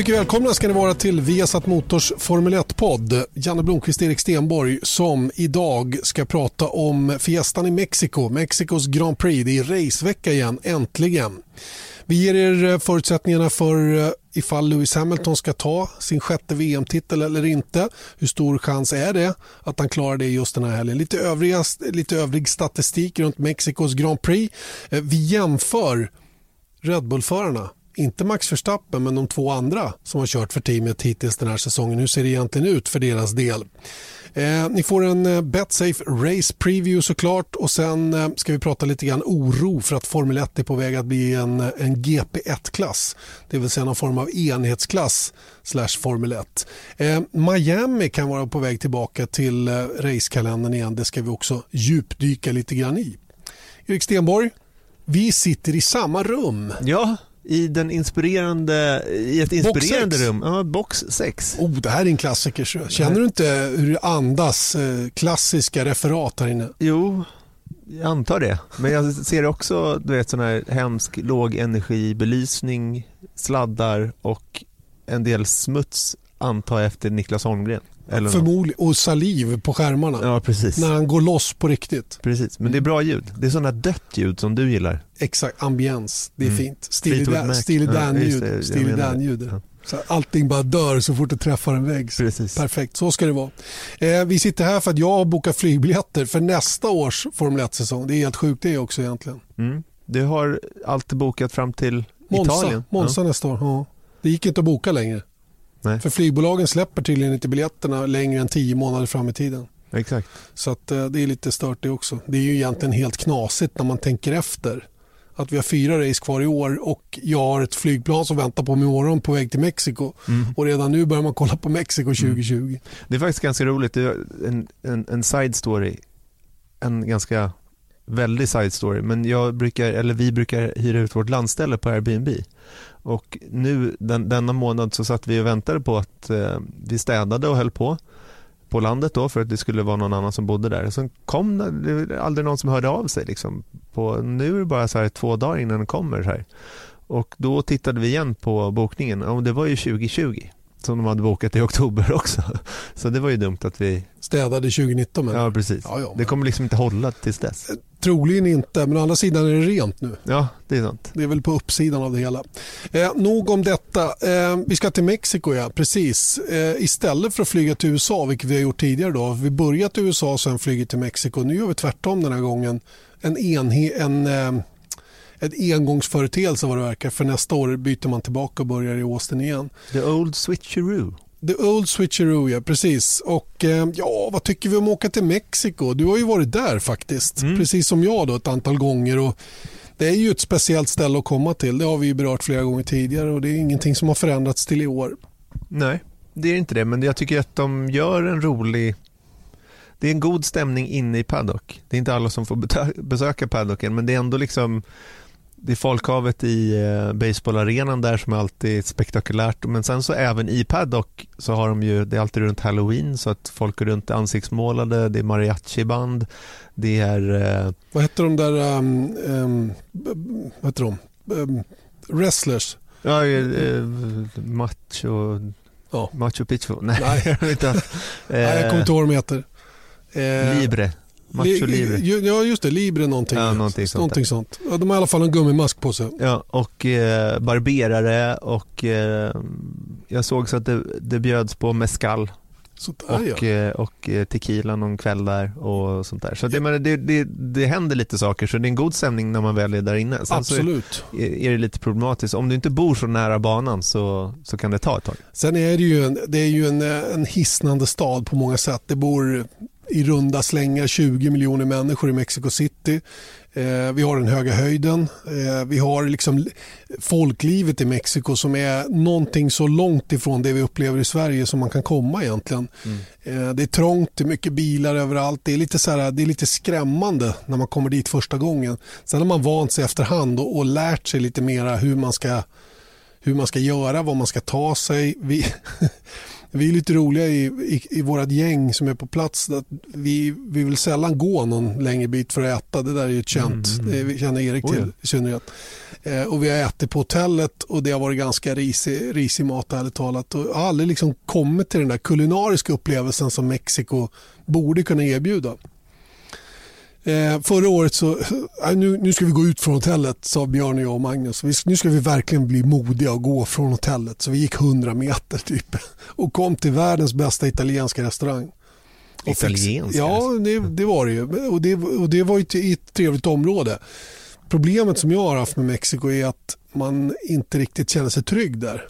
Mycket välkomna ska ni vara till Viasat Motors Formel 1-podd. Janne Blomqvist och Erik Stenborg som idag ska prata om Fiestan i Mexiko, Mexikos Grand Prix. Det är racevecka igen, äntligen. Vi ger er eh, förutsättningarna för eh, ifall Lewis Hamilton ska ta sin sjätte VM-titel eller inte. Hur stor chans är det att han klarar det just den här helgen? Lite, övriga, lite övrig statistik runt Mexikos Grand Prix. Eh, vi jämför Red Bull-förarna inte Max Verstappen men de två andra som har kört för teamet hittills den här säsongen. Hur ser det egentligen ut för deras del? Eh, ni får en eh, Betsafe Race Preview såklart och sen eh, ska vi prata lite grann oro för att Formel 1 är på väg att bli en, eh, en GP1-klass. Det vill säga någon form av enhetsklass slash Formel 1. Eh, Miami kan vara på väg tillbaka till eh, racekalendern igen. Det ska vi också djupdyka lite grann i. Erik Stenborg, vi sitter i samma rum. Ja, i, den inspirerande, i ett inspirerande box rum. Ja, box 6. Oh, det här är en klassiker. Känner du inte hur det andas eh, klassiska referat här inne? Jo, jag antar det. Men jag ser också du vet, sån här hemsk lågenergibelysning, sladdar och en del smuts antar jag efter Niklas Holmgren. Eller Förmodligen, och saliv på skärmarna. Ja, precis. När han går loss på riktigt. Precis, men det är bra ljud. Det är sådana dött ljud som du gillar. Exakt, ambiens. Det är mm. fint. Steely Dan-ljud. Ja, Steely Dan-ljud. Så allting bara dör så fort det träffar en vägg. Precis. Perfekt, så ska det vara. Eh, vi sitter här för att jag har bokat flygbiljetter för nästa års Formel 1-säsong. Det är helt sjukt det också egentligen. Mm. Du har allt bokat fram till Monza, Italien? Monza ja. nästa år. Ja. Det gick inte att boka längre. Nej. För flygbolagen släpper tydligen inte biljetterna längre än tio månader fram i tiden. Exakt. Så att, eh, det är lite stört det också. Det är ju egentligen helt knasigt när man tänker efter. Att vi har fyra race kvar i år och jag har ett flygplan som väntar på mig imorgon på väg till Mexiko. Mm. Och redan nu börjar man kolla på Mexiko 2020. Mm. Det är faktiskt ganska roligt. Det är en, en, en side story. En ganska väldig side story. Men jag brukar, eller vi brukar hyra ut vårt landställe på Airbnb. Och nu den, denna månad så satt vi och väntade på att eh, vi städade och höll på på landet då för att det skulle vara någon annan som bodde där. Sen kom det, aldrig någon som hörde av sig. Liksom. På, nu är det bara så här två dagar innan den kommer. Så här. Och då tittade vi igen på bokningen och det var ju 2020 som de hade bokat i oktober också. Så det var ju dumt att vi... Städade 2019 men... Ja, precis. Ja, ja, men... Det kommer liksom inte hålla tills dess. Troligen inte, men å andra sidan är det rent nu. Ja, det är sant. Det är väl på uppsidan av det hela. Eh, nog om detta. Eh, vi ska till Mexiko, ja. Precis. Eh, istället för att flyga till USA, vilket vi har gjort tidigare. Då. Vi började till USA och sen flyger till Mexiko. Nu gör vi tvärtom den här gången. En, enhe, en, eh, en engångsföreteelse vad det verkar. För nästa år byter man tillbaka och börjar i Austin igen. The old switcheroo. The Old Switcheroo, ja precis. Och eh, ja, vad tycker vi om att åka till Mexiko? Du har ju varit där faktiskt, mm. precis som jag då ett antal gånger. Och det är ju ett speciellt ställe att komma till. Det har vi berört flera gånger tidigare och det är ingenting som har förändrats till i år. Nej, det är inte det, men jag tycker att de gör en rolig det är en god stämning inne i paddock. Det är inte alla som får besöka paddocken men det är ändå liksom det är folkhavet i eh, baseballarenan där som är alltid spektakulärt. Men sen så även i paddock så har de ju, det är alltid runt halloween så att folk går runt ansiktsmålade, det är mariachi-band, det är... Eh... Vad heter de där, um, um, vad heter de? Um, wrestlers? Ja, eh, macho... Ja. Macho Picchu? Nej, Nej. jag, inte. Nej, jag kommer inte ihåg vad de heter. Eh, Libre. Macho Libre. Ja, just det. Libre någonting. Ja, någonting sånt. Någonting sånt. Ja, de har i alla fall en gummimask på sig. Ja, och eh, barberare och eh, jag såg så att det, det bjöds på mescal. Sådär, och, ja. Eh, och eh, tequila någon kväll där och sånt där. Så det, men det, det, det händer lite saker så det är en god stämning när man väl är där inne. Sen Absolut. Är, är det lite problematiskt. Om du inte bor så nära banan så, så kan det ta ett tag. Sen är det ju en, det är ju en, en hisnande stad på många sätt. Det bor i runda slängar 20 miljoner människor i Mexico City. Eh, vi har den höga höjden. Eh, vi har liksom folklivet i Mexiko som är någonting så långt ifrån det vi upplever i Sverige som man kan komma egentligen. Mm. Eh, det är trångt, det är mycket bilar överallt. Det är, lite så här, det är lite skrämmande när man kommer dit första gången. Sen har man vant sig efterhand och, och lärt sig lite mera hur man ska hur man ska göra, vad man ska ta sig. Vi, vi är lite roliga i, i, i vårt gäng som är på plats. Att vi, vi vill sällan gå någon längre bit för att äta. Det där är ju känt. Mm. Det känner Erik till oh, ja. i synnerhet. Eh, och vi har ätit på hotellet och det har varit ganska risig, risig mat ärligt talat. Och jag har aldrig liksom kommit till den där kulinariska upplevelsen som Mexiko borde kunna erbjuda. Eh, förra året så, äh, nu, nu ska vi gå ut från hotellet sa Björn och jag och Magnus. Vi, nu ska vi verkligen bli modiga och gå från hotellet. Så vi gick 100 meter typ och kom till världens bästa italienska restaurang. Italiensk? Ja, det, det, var det ju. Och det, och det var ju i ett trevligt område. Problemet som jag har haft med Mexiko är att man inte riktigt känner sig trygg där.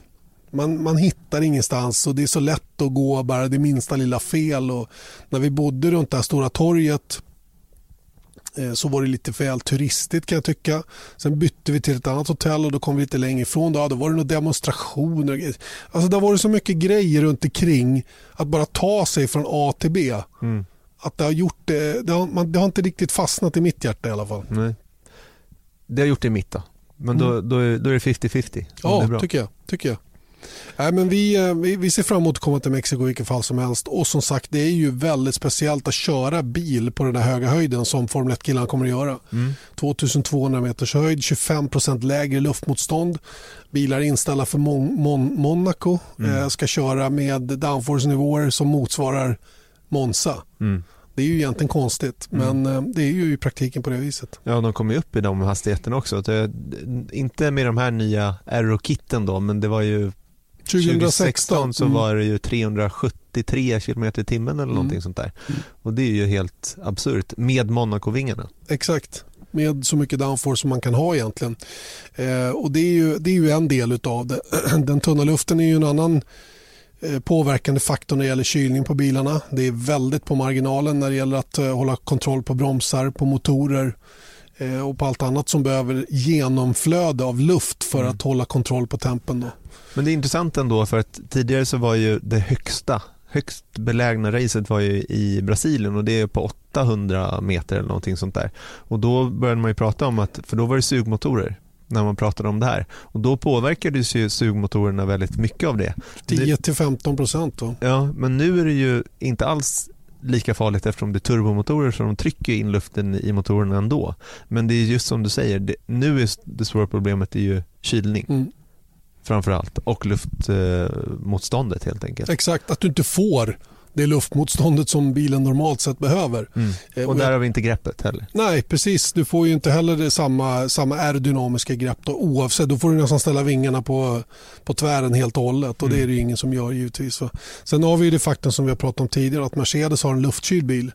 Man, man hittar ingenstans och det är så lätt att gå bara det minsta lilla fel. Och när vi bodde runt det här stora torget Eh, så var det lite väl turistigt kan jag tycka. Sen bytte vi till ett annat hotell och då kom vi lite längre ifrån. Då, då var det några demonstrationer. Alltså det var så mycket grejer runt omkring att bara ta sig från A till B. Mm. Att det har gjort det, det har, man, det har inte riktigt fastnat i mitt hjärta i alla fall. Nej. Det har gjort det i mitt då. Men då, mm. då, är, då är det 50-50. Ja, tycker jag. Tycker jag. Nej, men vi, eh, vi, vi ser fram emot att komma till Mexiko i vilket fall som helst. Och som sagt, det är ju väldigt speciellt att köra bil på den där höga höjden som Formel 1-killarna kommer att göra. Mm. 2200 meters höjd, 25% lägre luftmotstånd. Bilar inställda för Mon Mon Monaco mm. eh, ska köra med downforce-nivåer som motsvarar Monza. Mm. Det är ju egentligen konstigt, mm. men eh, det är ju i praktiken på det viset. Ja, de kommer ju upp i de hastigheterna också. Det, inte med de här nya aero-kitten då, men det var ju 2016 så mm. var det ju 373 km i timmen eller mm. någonting sånt där. Mm. Och det är ju helt absurt med Monaco-vingarna. Exakt med så mycket downforce som man kan ha egentligen. Eh, och det är, ju, det är ju en del av det. Den tunna luften är ju en annan eh, påverkande faktor när det gäller kylning på bilarna. Det är väldigt på marginalen när det gäller att eh, hålla kontroll på bromsar, på motorer och på allt annat som behöver genomflöde av luft för mm. att hålla kontroll på tempen. Då. Men det är intressant ändå för att tidigare så var ju det högsta högst belägna racet var ju i Brasilien och det är på 800 meter eller någonting sånt där. Och då började man ju prata om att, för då var det sugmotorer när man pratade om det här. Och då påverkades ju sugmotorerna väldigt mycket av det. 10-15 procent Ja, men nu är det ju inte alls lika farligt eftersom det är turbomotorer så de trycker in luften i motorerna ändå. Men det är just som du säger, det, nu är det stora problemet är ju kylning. Mm framförallt och luftmotståndet helt enkelt. Exakt, att du inte får det luftmotståndet som bilen normalt sett behöver. Mm. Eh, och där har vi inte greppet heller. Nej, precis. Du får ju inte heller det samma, samma aerodynamiska grepp då, oavsett. Då får du nästan ställa vingarna på, på tvären helt och hållet och mm. det är det ingen som gör givetvis. Sen har vi det faktum som vi har pratat om tidigare att Mercedes har en luftkyld bil.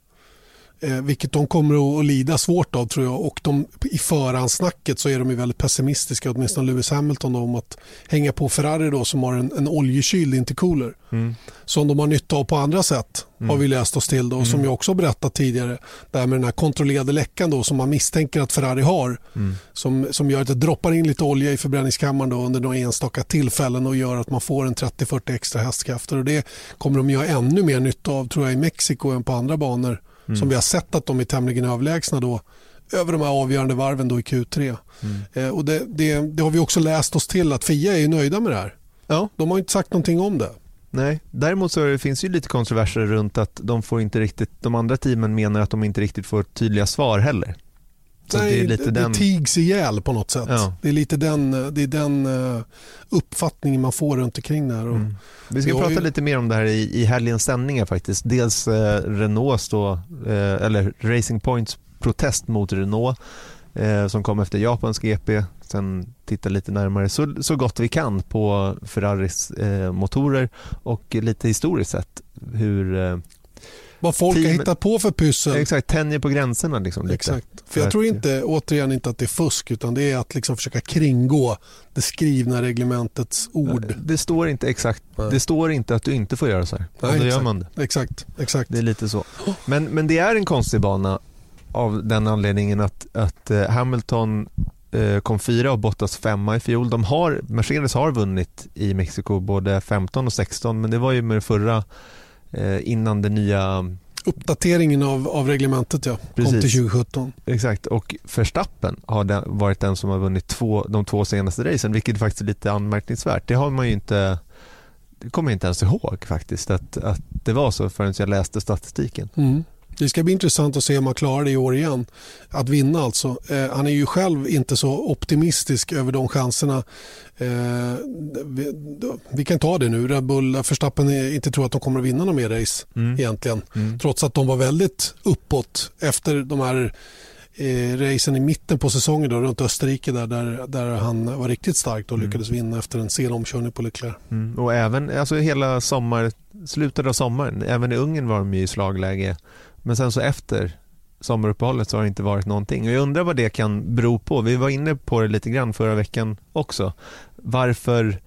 Eh, vilket de kommer att lida svårt av tror jag. Och de, I förhandsnacket så är de väldigt pessimistiska, åtminstone Lewis Hamilton, då, om att hänga på Ferrari då, som har en, en oljekyld intercooler. Mm. Som de har nytta av på andra sätt mm. har vi läst oss till. Då, mm. Som jag också berättat tidigare. Det här med den här kontrollerade läckan då, som man misstänker att Ferrari har. Mm. Som, som gör att det droppar in lite olja i förbränningskammaren då, under några enstaka tillfällen och gör att man får en 30-40 extra hästkrafter. Och det kommer de göra ännu mer nytta av tror jag i Mexiko än på andra banor Mm. Som vi har sett att de är tämligen överlägsna då över de här avgörande varven då i Q3. Mm. Eh, och det, det, det, har vi också läst oss till att FIA är nöjda med det här. Ja. De har inte sagt någonting om det. Nej, däremot så det finns ju lite kontroverser runt att de får inte riktigt, de andra teamen menar att de inte riktigt får tydliga svar heller. Så Nej, det, är lite det, den... det tigs ihjäl på något sätt. Ja. Det är lite den, det är den uh, uppfattningen man får runt omkring det här. Mm. Vi ska prata ju... lite mer om det här i, i helgens sändningar faktiskt. Dels eh, Renaults då, eh, eller Racing Points protest mot Renault eh, som kom efter Japans GP. Sen titta lite närmare så, så gott vi kan på Ferraris eh, motorer och lite historiskt sett hur, eh, Vad folk Team- har hittat på för pyssel. Exakt, tänjer på gränserna liksom. Exakt. För För jag att- tror inte, återigen inte att det är fusk utan det är att liksom försöka kringgå det skrivna reglementets ord. Det står inte exakt, Nej. det står inte att du inte får göra så här. Nej, då gör exakt. man det. Exakt, exakt. Det är lite så. Men, men det är en konstig bana av den anledningen att, att eh, Hamilton eh, kom fyra och Bottas femma i fjol. De har, Mercedes har vunnit i Mexiko både 15 och 16 men det var ju med det förra eh, innan det nya Uppdateringen av, av reglementet ja, kom Precis. till 2017. Exakt, och Verstappen har den, varit den som har vunnit två, de två senaste racen, vilket faktiskt är lite anmärkningsvärt. Det har man ju inte, det kommer jag inte ens ihåg faktiskt, att, att det var så förrän jag läste statistiken. Mm. Det ska bli intressant att se om han klarar det i år igen. Att vinna alltså. Eh, han är ju själv inte så optimistisk över de chanserna. Eh, vi, vi kan ta det nu. Red Bull, Verstappen är- inte tror att de kommer att vinna någon mer race Mm. egentligen. Mm. Trots att de var väldigt uppåt efter de här eh, racen i mitten på säsongen då, runt Österrike där, där, där han var riktigt stark och Mm. lyckades vinna efter en sen omkörning på Leclerc. Mm. Och även alltså hela sommar, slutet av sommaren, även i Ungern var de i slagläge. Men sen så efter sommaruppehållet så har det inte varit någonting. Och jag undrar vad det kan bero på. Vi var inne på det lite grann förra veckan också. Varför,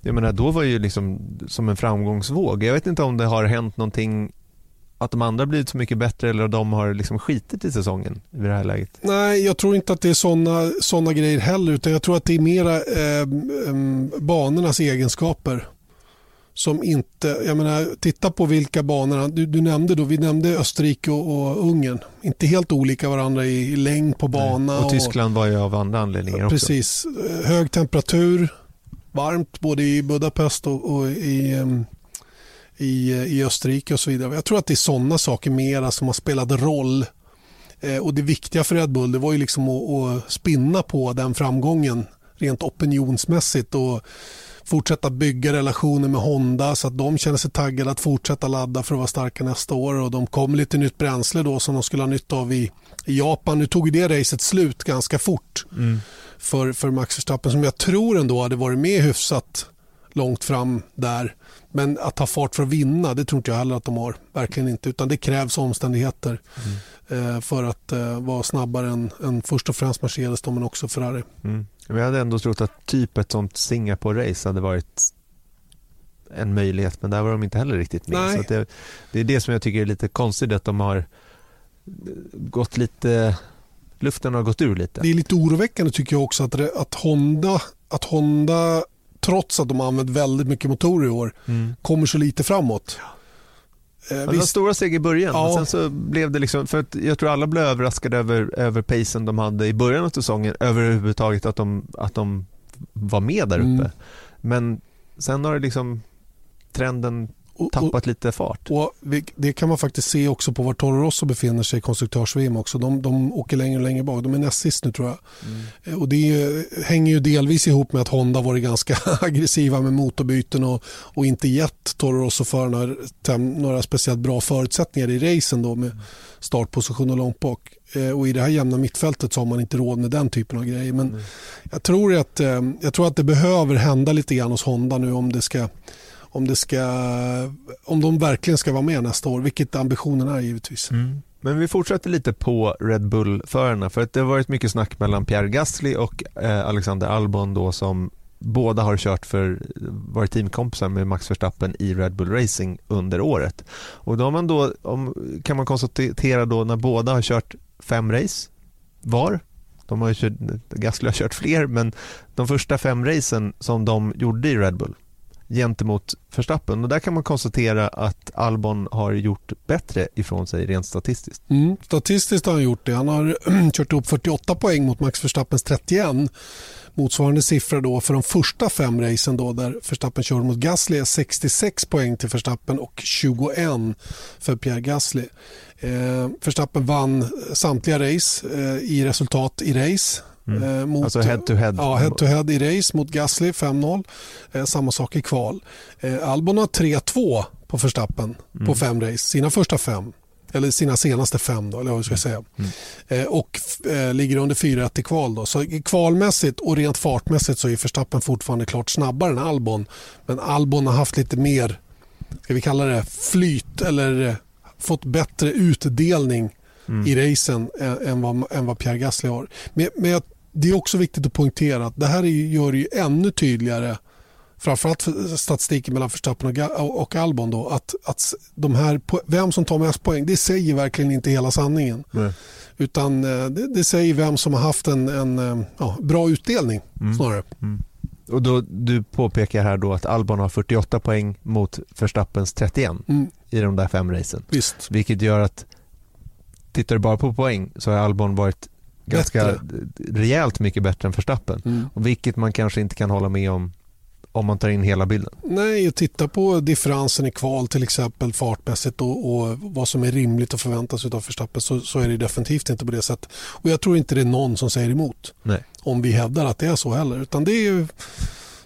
jag menar då var det ju liksom som en framgångsvåg. Jag vet inte om det har hänt någonting att de andra blivit så mycket bättre eller att de har liksom skitit i säsongen i det här läget. Nej, jag tror inte att det är sådana såna grejer heller utan jag tror att det är mera eh, eh banornas egenskaper som inte, jag menar titta på vilka banor, du, du nämnde då, vi nämnde Österrike och, och Ungern, inte helt olika varandra i, i längd på bana. Och Tyskland var ju av andra anledningar också. Precis, hög temperatur, varmt både i Budapest och, och i, i, i Österrike och så vidare. Jag tror att det är sådana saker mera som har spelat roll. Eh, och det viktiga för Red Bull det var ju liksom att, att spinna på den framgången rent opinionsmässigt och fortsätta bygga relationer med Honda så att de känner sig taggade att fortsätta ladda för att vara starka nästa år och de kom lite nytt bränsle då som de skulle ha nytta av i, i Japan. Nu tog det racet slut ganska fort Mm. för, för Max Verstappen som jag tror ändå hade varit med hyfsat långt fram där. Men att ta fart för att vinna, det tror inte jag heller att de har. Verkligen inte. Utan det krävs omständigheter eh, för att eh, vara snabbare än, än först och främst Mercedes men också Ferrari. Mm. Men jag hade ändå trott att typ ett sånt Singapore-race hade varit en möjlighet men där var de inte heller riktigt med. Nej. Så det, det är det som jag tycker är lite konstigt att de har gått lite, luften har gått ur lite. Det är lite oroväckande tycker jag också att, det- att, Honda, att Honda, trots att de har använt väldigt mycket motorer i år, Mm. kommer så lite framåt. Eh, det var stora steg i början, Ja. sen så blev det liksom, för att jag tror alla blev överraskade över, över pacen de hade i början av säsongen, överhuvudtaget att de, att de var med där uppe. Mm. Men sen har det liksom trenden och, och, tappat lite fart. och det kan man faktiskt se också på var Toro Rosso befinner sig i konstruktörs-VM också. De, de åker längre och längre bak. De är näst sist nu tror jag. Eh, Och det är, hänger ju delvis ihop med att Honda varit ganska aggressiva med motorbyten och, och inte gett Toro Rosso-förarna några speciellt bra förutsättningar i racen då med startposition och långt bak. Eh, Och i det här jämna mittfältet så har man inte råd med den typen av grejer. Men jag, tror att, eh, jag tror att det behöver hända lite grann hos Honda nu om det ska om, det ska, om de verkligen ska vara med nästa år, vilket ambitionen är givetvis. Mm. Men vi fortsätter lite på Red Bull-förarna för att det har varit mycket snack mellan Pierre Gasly och eh, Alexander Albon då som båda har kört för, varit teamkompisar med Max Verstappen i Red Bull Racing under året. Och då har man då, om, kan man konstatera då när båda har kört fem race var, de har ju kört, Gasly har kört fler men de första fem racen som de gjorde i Red Bull gentemot Verstappen och där kan man konstatera att Albon har gjort bättre ifrån sig rent statistiskt. Mm. Statistiskt har han gjort det. Han har kört upp 48 poäng mot Max Verstappens 31. Motsvarande siffra då för de första fem racen då där Verstappen körde mot Gasly är 66 poäng till Verstappen och 21 för Pierre Gasly. Eh, Verstappen vann samtliga race eh, i resultat i race. Eh, mot, Alltså head to head. Ja, head to head i race mot Gasly 5-0. Eh, samma sak i kval. Eh, Albon har 3-2 på Verstappen på fem race, sina första fem. Eller sina senaste fem då, eller vad ska jag säga. Eh, och eh, ligger under 4-1 i kval då. Så kvalmässigt och rent fartmässigt så är Verstappen fortfarande klart snabbare än Albon. Men Albon har haft lite mer, ska vi kalla det flyt eller eh, fått bättre utdelning Mm. i racen än, än, vad, än vad Pierre Gasly har. Men, men jag- det är också viktigt att poängtera att det här gör det ju ännu tydligare framförallt för statistiken mellan Verstappen och, Albon då, att, att de här, vem som tar mest poäng det säger verkligen inte hela sanningen. Nej. Utan eh, det, det säger vem som har haft en, en eh, ja, bra utdelning snarare. Och då, du påpekar här då att Albon har 48 poäng mot Verstappens 31 Mm, i de där fem racen. visst. Vilket gör att tittar du bara på poäng så har Albon varit ganska Bättre. rejält mycket bättre än Verstappen. Mm. Och vilket man kanske inte kan hålla med om om man tar in hela bilden. Nej, och titta på differensen i kval till exempel fartmässigt och, och vad som är rimligt att förvänta sig av Verstappen så, så är det definitivt inte på det sättet. Och jag tror inte det är någon som säger emot Nej. om vi hävdar att det är så heller. Utan det är ju,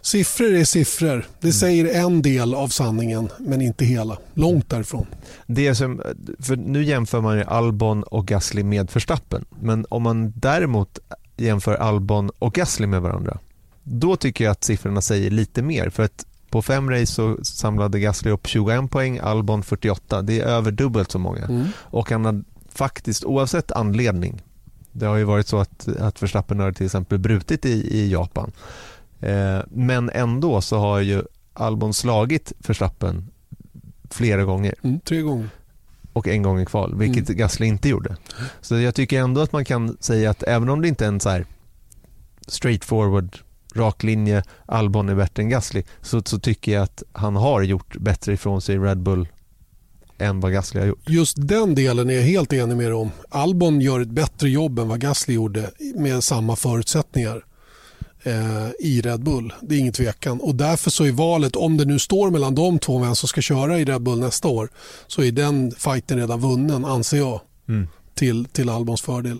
siffror är siffror. Det säger en del av sanningen men inte hela. Långt därifrån. Det som, för nu jämför man Albon och Gasly med Verstappen. Men om man däremot jämför Albon och Gasly med varandra, då tycker jag att siffrorna säger lite mer. För att på fem race så samlade Gasly upp 21 poäng, Albon 48. Det är över dubbelt så många. Mm. Och han har faktiskt, oavsett anledning, det har ju varit så att, att Verstappen har till exempel brutit i, i Japan. Eh, men ändå så har ju Albon slagit Verstappen flera gånger Mm, tre gånger. och en gång i kval, vilket Gasly inte gjorde. Så jag tycker ändå att man kan säga att även om det inte är en så här straightforward, rak linje, Albon är bättre än Gasly, så, så tycker jag att han har gjort bättre ifrån sig i Red Bull än vad Gasly har gjort. Just den delen är jag helt enig med dig om. Albon gör ett bättre jobb än vad Gasly gjorde med samma förutsättningar eh, i Red Bull. Det är ingen tvekan. Och därför så är valet, om det nu står mellan de två vem som ska köra i Red Bull nästa år, så är den fighten redan vunnen anser jag Mm. till, till Albons fördel.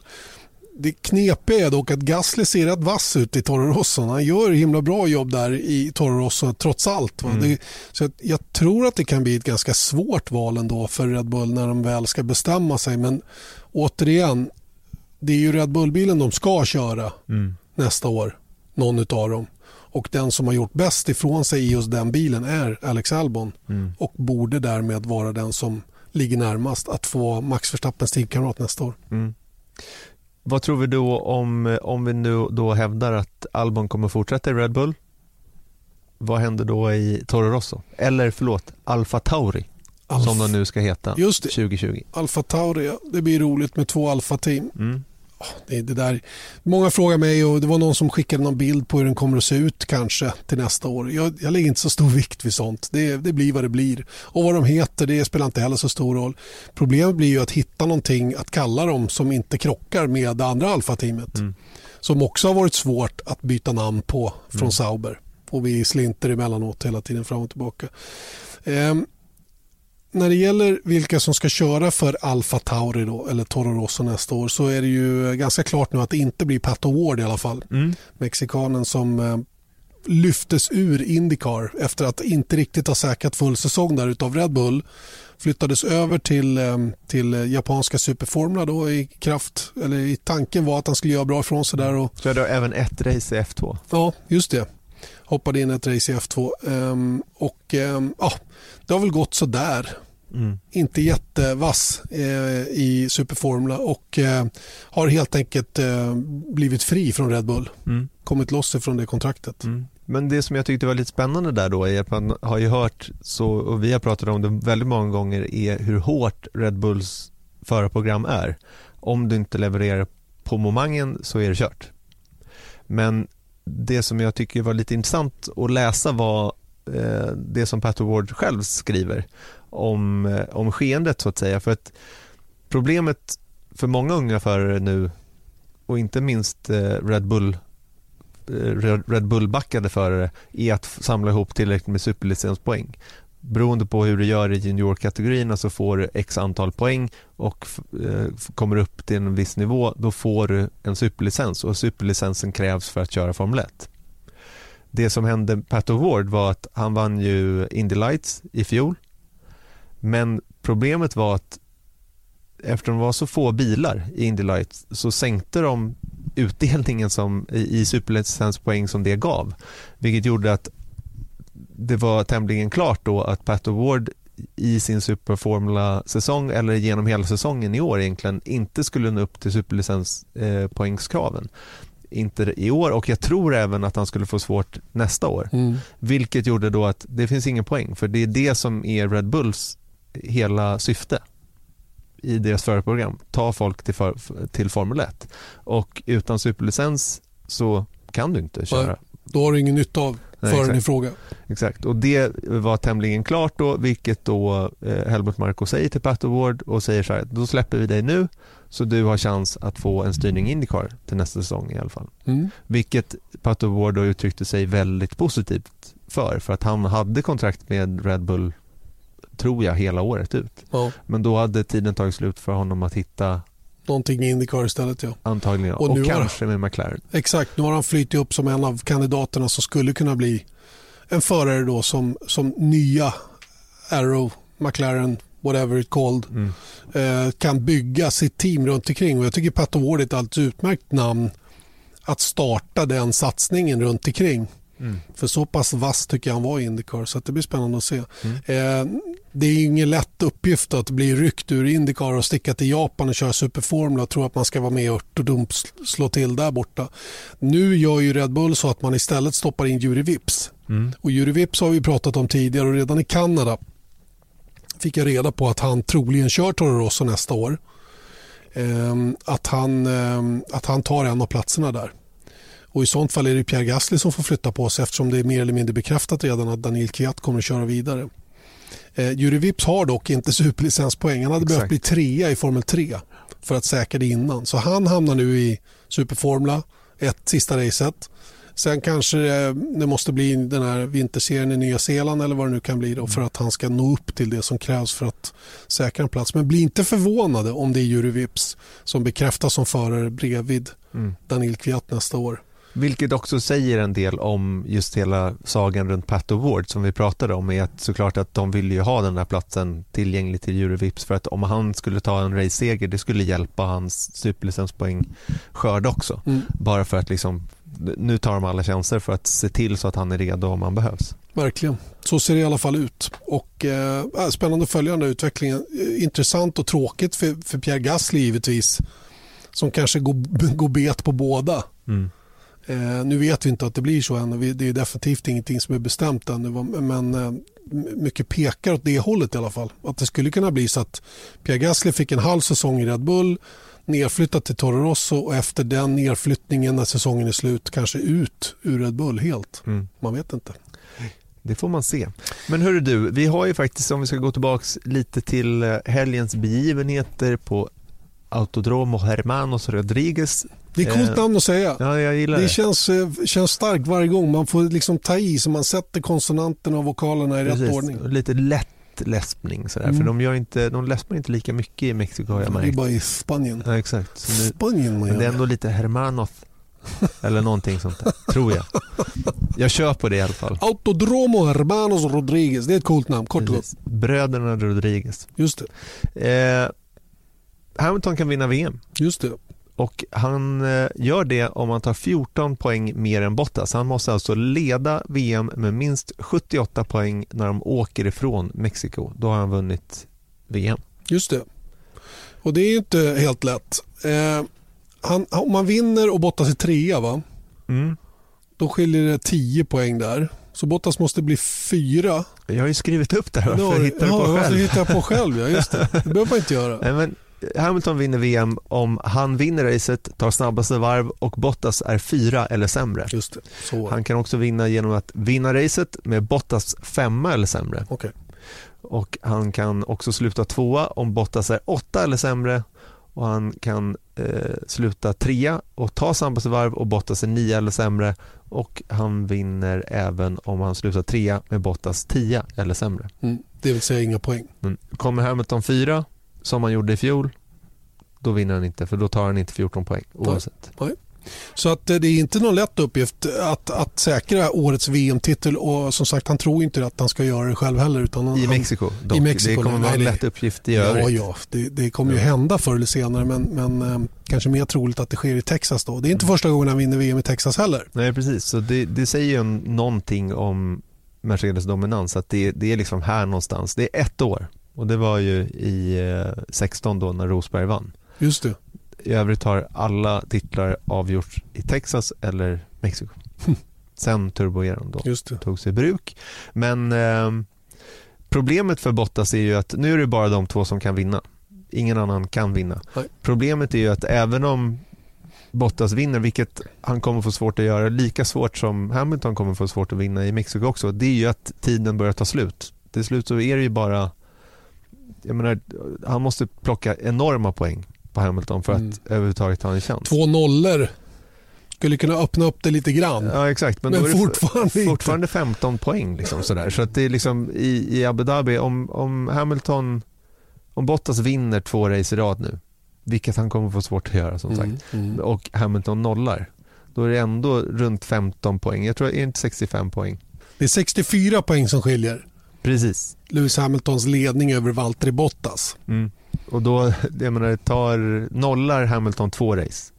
Det knepiga är dock att Gasly ser rätt vass ut i Toro Rosso. Han gör himla bra jobb där i Toro Rosso trots allt. Mm. Det, så jag tror att det kan bli ett ganska svårt val ändå för Red Bull när de väl ska bestämma sig. Men återigen, det är ju Red Bull-bilen de ska köra Mm. nästa år. Någon utav dem. Och den som har gjort bäst ifrån sig i just den bilen är Alex Albon. Mm. Och borde därmed vara den som ligger närmast att få Max Verstappens teamkamrat nästa år. Mm. Vad tror vi då om, om vi nu då hävdar att Albon kommer fortsätta i Red Bull? Vad händer då i Toro Rosso? Eller förlåt, Alfa Tauri Alf- som de nu ska heta Just det. 2020. Alfa Tauri, det blir roligt med två Alfa-team. Mm. Det, det där. Många frågar mig och det var någon som skickade någon bild på hur den kommer att se ut kanske till nästa år. Jag, jag lägger inte så stor vikt vid sånt. Det, det blir vad det blir. Och vad de heter det spelar inte heller så stor roll. Problemet blir ju att hitta någonting att kalla dem som inte krockar med det andra Alfa-teamet. Mm. Som också har varit svårt att byta namn på från Mm. Sauber. Och vi slinter emellanåt hela tiden fram och tillbaka. Ehm, när det gäller vilka som ska köra för Alfa Tauri då, eller Toro Rosso nästa år så är det ju ganska klart nu att det inte blir Pat Ward i alla fall. Mm. Mexikanen som eh, lyftes ur Indycar efter att inte riktigt ha säkrat full säsong där utav Red Bull. Flyttades över till, eh, till japanska superformula då i kraft, eller i tanken var att han skulle göra bra ifrån sig där och det även ett race i F2. Ja, just det. Hoppade in ett race i F2. Ehm, och ehm, ja, det har väl gått så där. Mm. Inte jättevass eh, i Superformula och eh, har helt enkelt eh, blivit fri från Red Bull. Mm. Kommit loss ifrån det kontraktet. Mm. Men det som jag tyckte var lite spännande där då är att man har ju hört, så, och vi har pratat om det väldigt många gånger, är hur hårt Red Bulls förarprogram är. Om du inte levererar på momangen så är det kört. Men det som jag tycker var lite intressant att läsa var Eh, det som Pat Ward själv skriver om, eh, om skeendet så att säga. För att problemet för många unga förare nu och inte minst eh, Red Bull Red Bull-backade förare är att samla ihop tillräckligt med superlicenspoäng. Beroende på hur du gör i juniorkategorierna så får du x antal poäng och kommer upp till en viss nivå då får du en superlicens och superlicensen krävs för att köra Formel 1. Det som hände Pat O'Ward var att han vann ju Indy Lights i fjol men problemet var att eftersom det var så få bilar i Indy Lights så sänkte de utdelningen som, i, i superlicenspoäng som det gav. Vilket gjorde att det var tämligen klart då att Pat O'Ward i sin Superformula-säsong eller genom hela säsongen i år egentligen inte skulle nå upp till superlicenspoängskraven. Eh, inte i år och jag tror även att han skulle få svårt nästa år. Mm. Vilket gjorde då att det finns ingen poäng för det är det som är Red Bulls hela syfte i deras förarprogram. Ta folk till, för, till Formel 1 och utan superlicens så kan du inte köra. Då har du ingen nytta av föraren i fråga. Exakt, och det var tämligen klart då, vilket då eh, Helmut Marko säger till Pat Award och säger så här, då släpper vi dig nu så du har chans att få en styrning Indycar till nästa säsong i alla fall. Mm. Vilket Pat Award då uttryckte sig väldigt positivt för, för att han hade kontrakt med Red Bull tror jag hela året ut. Ja. Men då hade tiden tagit slut för honom att hitta någonting i Indycar istället. Ja. Antagligen, och, och kanske med McLaren. Exakt, nu har han flyttat upp som en av kandidaterna som skulle kunna bli en förare då som, som nya Arrow, McLaren, whatever it called, mm. eh, kan bygga sitt team runt omkring. Och jag tycker Pat Ward är ett alldeles utmärkt namn att starta den satsningen runt omkring. Mm. För så pass vass tycker jag han var i Indycar så det blir spännande att se. Mm. Eh, det är ingen lätt uppgift att bli ryckt ur Indycar och sticka till Japan och köra superformula och tro att man ska vara med och dump slå till där borta. Nu gör ju Red Bull så att man istället stoppar in Juri Vips. Mm. Och Juri Vips har vi pratat om tidigare och redan i Kanada fick jag reda på att han troligen kör Toro Rosso nästa år. Ehm, att, han, ehm, att han tar en av platserna där. Och I sånt fall är det Pierre Gasly som får flytta på sig eftersom det är mer eller mindre bekräftat redan att Daniel Kviat kommer att köra vidare. Eh, Juri Vips har dock inte superlicenspoäng. Han hade Exakt. behövt bli trea i Formel 3 för att säkra det innan. Så han hamnar nu i Superformula, ett sista racet. Sen kanske det måste bli den här vinterserien i Nya Zeeland eller vad det nu kan bli då, för att han ska nå upp till det som krävs för att säkra en plats. Men bli inte förvånade om det är Juri Vips som bekräftas som förare bredvid mm. Daniel Kviat nästa år. Vilket också säger en del om just hela sagan runt Pat Award som vi pratade om är att såklart att de vill ju ha den här platsen tillgänglig till Eurovips för att om han skulle ta en race-seger det skulle hjälpa hans superlicenspoäng skörd också. Mm. Bara för att liksom nu tar de alla chanser för att se till så att han är redo om han behövs. Verkligen. Så ser det i alla fall ut. Och, eh, spännande att följa den här utvecklingen. Eh, intressant och tråkigt för, för Pierre Gasly givetvis. Som kanske går, går bet på båda. Mm. Eh, nu vet vi inte att det blir så än. Det är definitivt ingenting som är bestämt än. Men eh, mycket pekar åt det hållet i alla fall. Att det skulle kunna bli så att Pierre Gasly fick en halv säsong i Red Bull nedflyttat till Toro Rosso och efter den nedflyttningen när säsongen är slut kanske ut ur Red Bull helt. Mm. Man vet inte. Det får man se. Men hörru du, vi har ju faktiskt om vi ska gå tillbaka lite till eh, helgens begivenheter på Autodromo Hermanos Rodriguez det är coolt namn att säga. Ja, jag gillar det. Det känns, eh, känns starkt varje gång. Man får liksom ta i så man sätter konsonanterna och vokalerna i Precis. rätt ordning. Lite lätt läspning sådär. Mm. För de, gör inte, de läspar inte lika mycket i Mexiko har jag märkt. Det är bara i Spanien. Ja, exakt. Nu, Spanien man Men det är ändå lite Hermanoth. Eller någonting sånt där, tror jag. Jag kör på det i alla fall. Autodromo Hermanos Rodriguez, det är ett coolt namn, kort och gott. Bröderna Rodriguez. Just det. Eh, Hamilton kan vinna VM. Just det. Och han eh, gör det om han tar 14 poäng mer än Bottas. Han måste alltså leda VM med minst 78 poäng när de åker ifrån Mexiko. Då har han vunnit VM. Just det. Och det är inte helt lätt. Eh, han, om man vinner och Bottas är trea, va? Mm. då skiljer det 10 poäng där. Så Bottas måste bli fyra. Jag har ju skrivit upp det här. Varför hittar du på själv? Varför hittar jag på själv? Ja, just det. det behöver man inte göra. Nej, men Hamilton vinner VM om han vinner racet, tar snabbaste varv och Bottas är fyra eller sämre. Just han kan också vinna genom att vinna racet med Bottas femma eller sämre. Okay. Och han kan också sluta tvåa om Bottas är åtta eller sämre och han kan eh, sluta trea och ta snabbaste varv och Bottas är nio eller sämre och han vinner även om han slutar trea med Bottas tio eller sämre. Mm, det vill säga inga poäng. Men kommer Hamilton fyra som han gjorde i fjol, då vinner han inte för då tar han inte 14 poäng oavsett. Nej. Så att eh, det är inte någon lätt uppgift att, att säkra årets VM-titel och som sagt han tror inte att han ska göra det själv heller. Utan han, I Mexiko dock. I Mexiko, det kommer vara en lätt uppgift i övrigt. Ja, ja. Det, det kommer ju hända förr eller senare men, men eh, kanske mer troligt att det sker i Texas då. Det är inte första gången han vinner VM i Texas heller. Nej precis, så det, det säger ju någonting om Mercedes dominans. Att det, det är liksom här någonstans. Det är ett år och det var ju i eh, 16 då när Rosberg vann. Just det. I övrigt har alla titlar avgjorts i Texas eller Mexiko. Sen turboeran då Just det. togs i bruk. Men eh, problemet för Bottas är ju att nu är det bara de två som kan vinna. Ingen annan kan vinna. Nej. Problemet är ju att även om Bottas vinner, vilket han kommer få svårt att göra, lika svårt som Hamilton kommer få svårt att vinna i Mexiko också, det är ju att tiden börjar ta slut. Till slut så är det ju bara, jag menar, han måste plocka enorma poäng på Hamilton för att Mm. överhuvudtaget ha en chans. Två nollor skulle kunna öppna upp det lite grann. Ja exakt, men, Men det fortfarande fortfarande 15 poäng. Liksom, sådär. Så att det är liksom i, i Abu Dhabi, om, om Hamilton, om Bottas vinner två race i rad nu, vilket han kommer få svårt att göra som Mm, sagt, mm. och Hamilton nollar, då är det ändå runt 15 poäng. Jag tror det är inte 65 poäng. Det är 64 poäng som skiljer Precis. Lewis Hamiltons ledning över Valtteri Bottas. Mm. Och då, jag menar, tar, nollar Hamilton två race,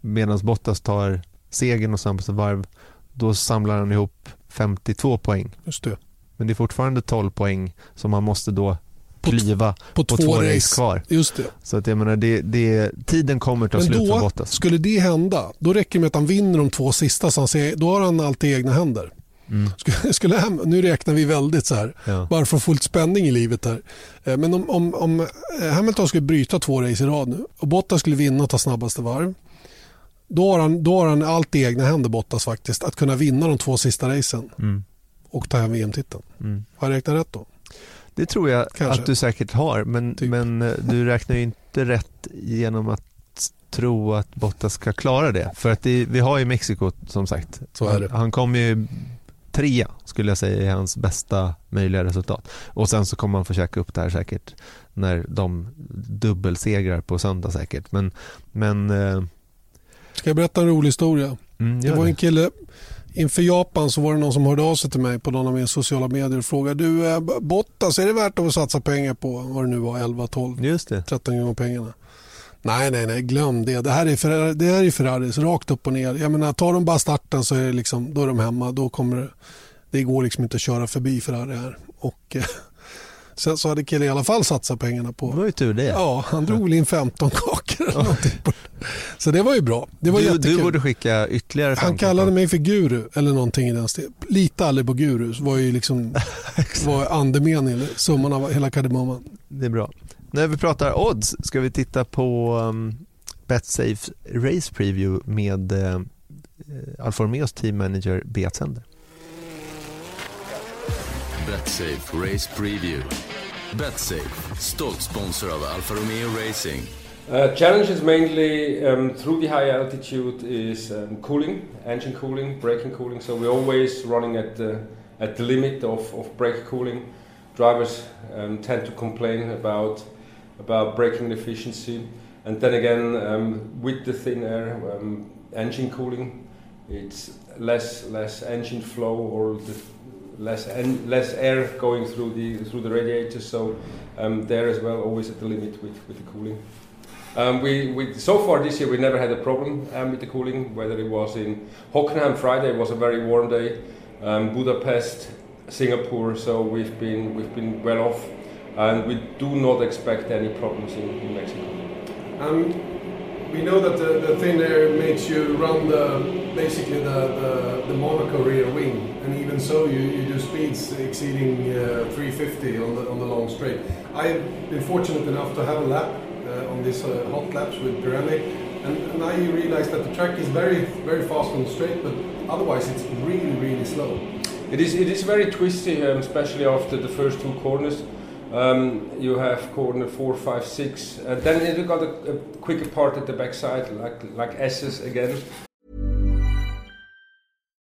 medan Bottas tar segern och snabbaste varv, då samlar han ihop 52 poäng. Just det. Men det är fortfarande 12 poäng som man måste då På klyva På, två, två race. race kvar. Just det. Så att jag menar, det, det, tiden kommer ta Men slut för då, Bottas. skulle det hända, då räcker det med att han vinner de två sista. Så han säger, då har han allt i egna händer. Mm. Skulle, skulle, nu räknar vi väldigt så här, Ja. bara för att få lite spänning i livet här. Eh, Men om, om, om eh, Hamilton skulle bryta två race i rad nu och Bottas skulle vinna och ta snabbaste varv. Då har, han, då har han allt i egna händer Bottas faktiskt. Att kunna vinna de två sista racen Mm. och ta hem VM-titeln. Mm. Har jag räknat rätt då? Det tror jag Kanske. att du säkert har, men, Typ. men eh, du räknar ju inte rätt genom att tro att Bottas ska klara det. För att det, vi har ju Mexiko som sagt. Han, det. han kom ju trea skulle jag säga är hans bästa möjliga resultat. Och sen så kommer han få käka upp det här säkert när de dubbelsegrar på söndag säkert. Men, men eh, Ska jag berätta en rolig historia? mm, Det var en kille, inför Japan så var det någon som hörde av sig till mig på någon av mina sociala medier och frågade du eh, Bottas, är det värt att satsa pengar på vad det nu var, 11, 12, Just det. 13 gånger pengarna? Nej, nej, nej, glöm det. Det här är, Ferrari, det här är Ferraris, rakt upp och ner. Jag menar, tar de bara starten så är det liksom, då är de hemma. Då kommer det, det går liksom inte att köra förbi Ferrari här. Och, eh, sen så hade killen i alla fall satsat pengarna Det på var ju tur det. Ja, han drog väl in 15 kakor eller någonting. det. Så det var ju bra. Det var du, jättekul. du borde skicka ytterligare Han 15 kallade mig för guru eller någonting i den stilen. Lita aldrig på gurus var ju liksom var andemeningen, summan av hela kardemumman. Det är bra. När vi pratar odds ska vi titta på um, Betsafe Race Preview med uh, Alfa Romeos team manager Beat Sender. Betsafe Race Preview. Betsafe, stolt sponsor av Alfa Romeo Racing. Uh, challenges mainly um, through the high altitude is um, cooling, engine cooling, braking cooling. So we're always running at the at the limit of, of brake cooling. Drivers um, tend to complain about about braking efficiency, and then again um, with the thin air um, engine cooling, it's less less engine flow or the less en- less air going through the through the radiators. So um, there as well, always at the limit with, with the cooling. Um, we, we so far this year we never had a problem um, with the cooling. Whether it was in Hockenheim Friday, it was a very warm day. Um, Budapest, Singapore, so we've been we've been well off, and we do not expect any problems in, in Mexico. Um, we know that the, the thin air makes you run the basically the, the, the Monaco rear wing, and even so, you, you do speeds exceeding uh, 350 on the on the long straight. I've been fortunate enough to have a lap uh, on these uh, hot laps with Pirelli, and, and now you realize that the track is very very fast on the straight, but otherwise it's really really slow. It is it is very twisty, um, especially after the first two corners. Um, you have corner four, five, six, and then it got a, a quicker part at the backside, like like S's again.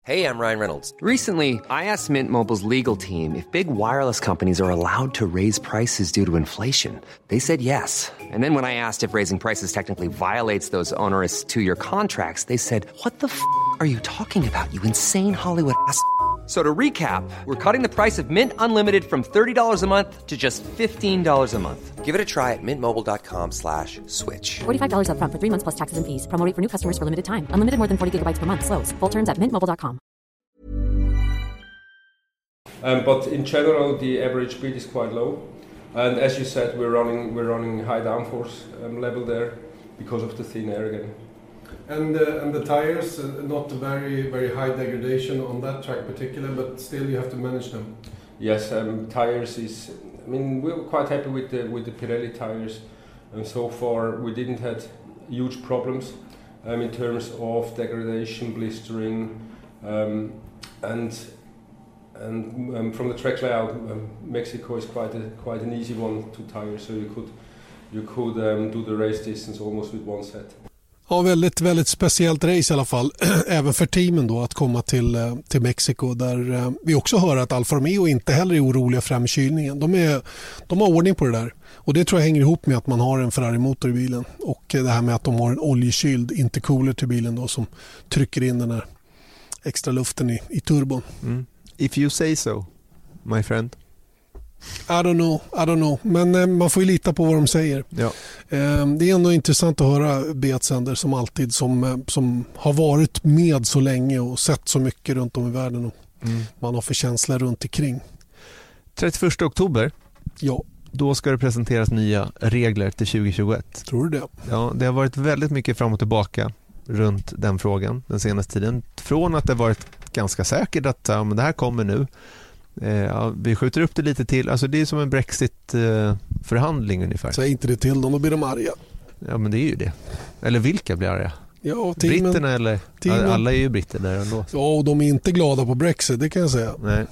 Hey, I'm Ryan Reynolds. Recently, I asked Mint Mobile's legal team if big wireless companies are allowed to raise prices due to inflation. They said yes. And then when I asked if raising prices technically violates those onerous two year contracts, they said, What the f are you talking about, you insane Hollywood ass? F- So to recap, we're cutting the price of Mint Unlimited from $30 a month to just $15 a month. Give it a try at mintmobile.com slash switch. $45 upfront for three months plus taxes and fees. Promo rate for new customers for limited time. Unlimited more than 40 gigabytes per month. Slows. Full terms at mintmobile.com. Um, but in general, the average speed is quite low. And as you said, we're running we're running high downforce um, level there because of the thin air again. And uh, and the tires, uh, not very very high degradation on that track particular, but still you have to manage them. Yes, um, tires is. I mean, we were quite happy with the with the Pirelli tires, and so far we didn't had huge problems um, in terms of degradation, blistering, um, and and um, from the track layout, um, Mexico is quite a quite an easy one to tire, so you could you could um, do the race distance almost with one set. Ja, väldigt, väldigt speciellt race i alla fall. Även för teamen då att komma till, eh, till Mexiko där eh, vi också hör att Alfa Romeo inte heller är oroliga för kylningen. De, är, de har ordning på det där. Och Det tror jag hänger ihop med att man har en Ferrari-motor i bilen och eh, det här med att de har en oljekyld intercooler till bilen då som trycker in den här extra luften i, i turbon. Mm. If you say so, my friend. I don't know, I don't know. men eh, man får ju lita på vad de säger. Ja. Eh, det är ändå intressant att höra Beatsender som alltid som, eh, som har varit med så länge och sett så mycket runt om i världen och Mm. man har för känslor runt omkring. 31 oktober, Ja, då ska det presenteras nya regler till 2021. tror du det? Ja, det har varit väldigt mycket fram och tillbaka runt den frågan den senaste tiden. Från att det varit ganska säkert att ja, men det här kommer nu. Eh, ja, vi skjuter upp det lite till. Alltså det är som en Brexit-förhandling ungefär. Säg inte det till dem, då blir de arga. Ja, men det är ju det. Eller vilka blir arga? Ja, teamen, Britterna eller? teamen. Alla är ju britter där ändå. ja, och de är inte glada på Brexit, det kan jag säga. Nej,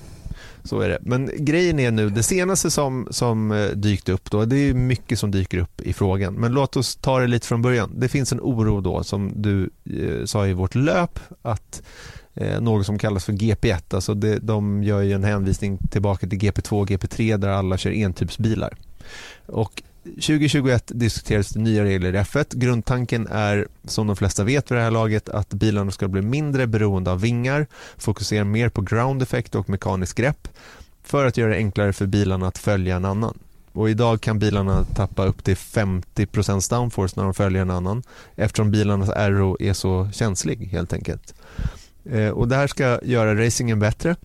så är det. Men grejen är nu, det senaste som, som eh, dykt upp då, det är mycket som dyker upp i frågan. Men låt oss ta det lite från början. Det finns en oro då som du eh, sa i vårt löp att eh, något som kallas för GP1, alltså det, de gör ju en hänvisning tillbaka till GP2 och GP3 där alla kör entypsbilar. Och 2021 diskuterades det nya regler i F1. Grundtanken är, som de flesta vet vid det här laget, att bilarna ska bli mindre beroende av vingar, fokusera mer på ground effect och mekanisk grepp för att göra det enklare för bilarna att följa en annan. Och idag kan bilarna tappa upp till 50% downforce när de följer en annan eftersom bilarnas aero är så känslig helt enkelt. Eh, och det här ska göra racingen bättre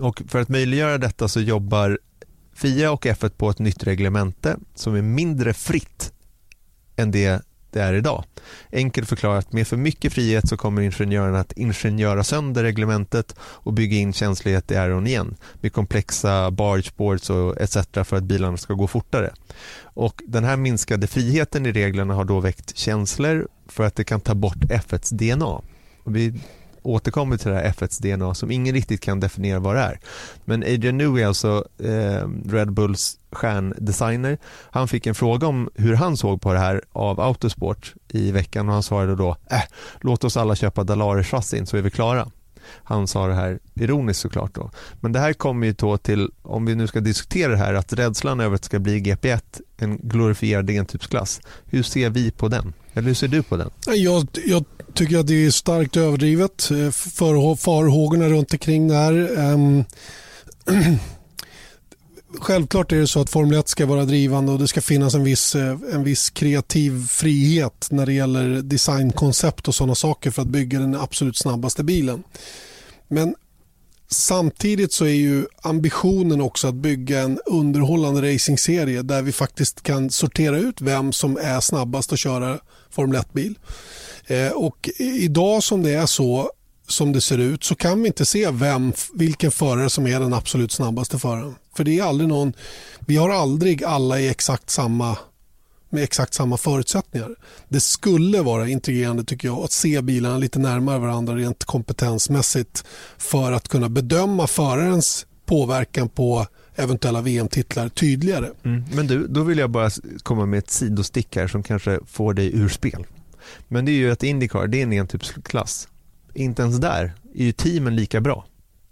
och för att möjliggöra detta så jobbar FIA och F1 på ett nytt reglemente som är mindre fritt än det det är idag. Enkelt förklarat, med för mycket frihet så kommer ingenjörerna att ingenjöra sönder reglementet och bygga in känslighet i aeron igen med komplexa bargeboards och etc. för att bilarna ska gå fortare. Och Den här minskade friheten i reglerna har då väckt känslor för att det kan ta bort F1s DNA. Och vi återkommer till det här F1s DNA som ingen riktigt kan definiera vad det är. Men Adrian Newey, alltså eh, Red Bulls stjärndesigner, han fick en fråga om hur han såg på det här av Autosport i veckan och han svarade då äh, låt oss alla köpa Dalare-chassin så är vi klara. Han sa det här ironiskt såklart då. Men det här kommer ju då till, om vi nu ska diskutera det här, att rädslan över att det ska bli GP1 en glorifierad entypsklass. Hur ser vi på den? Eller hur ser du på den? Jag, jag tycker att det är starkt överdrivet. Eh, för, farhågorna runt omkring det här. Ehm, självklart är det så att Formel 1 ska vara drivande och det ska finnas en viss, eh, en viss kreativ frihet när det gäller designkoncept och sådana saker för att bygga den absolut snabbaste bilen. Men samtidigt så är ju ambitionen också att bygga en underhållande racingserie där vi faktiskt kan sortera ut vem som är snabbast att köra Formel 1-bil. Eh, och idag som det är så som det ser ut så kan vi inte se vem, vilken förare som är den absolut snabbaste föraren. För det är aldrig någon, vi har aldrig alla i exakt samma med exakt samma förutsättningar. Det skulle vara intrigerande tycker jag att se bilarna lite närmare varandra rent kompetensmässigt för att kunna bedöma förarens påverkan på eventuella VM-titlar tydligare. Mm. Men du, då vill jag bara komma med ett sidostick här som kanske får dig ur spel. Men det är ju att Indycar, det är en entypsklass. Inte ens där är ju teamen lika bra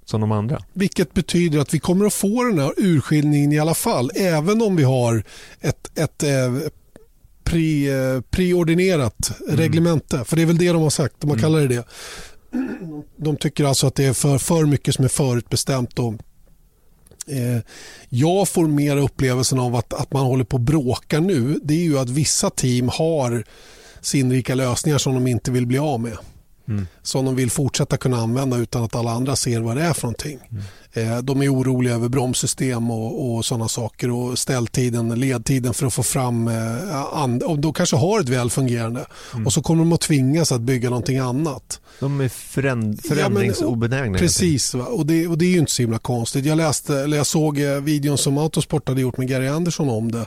som de andra. Vilket betyder att vi kommer att få den här urskiljningen i alla fall. Även om vi har ett, ett eh, pre, preordinerat mm. reglemente. För det är väl det de har sagt. De har Mm. kallar det det. De tycker alltså att det är för, för mycket som är förutbestämt. Och, eh, jag får mer upplevelsen av att, att man håller på att bråka nu. Det är ju att vissa team har sinnrika lösningar som de inte vill bli av med. Mm. som de vill fortsätta kunna använda utan att alla andra ser vad det är för någonting. Eh, De är oroliga över bromssystem och, och sådana saker och ställtiden, ledtiden för att få fram eh, and- och då kanske har ett väl fungerande och så kommer de att tvingas att bygga någonting annat. De är föränd- Ja, men- förändringsobenägna. enkelt. Precis? Och, det, och det är ju inte så himla konstigt. Jag, läste, eller jag såg eh, videon som Autosport hade gjort med Gary Anderson om det.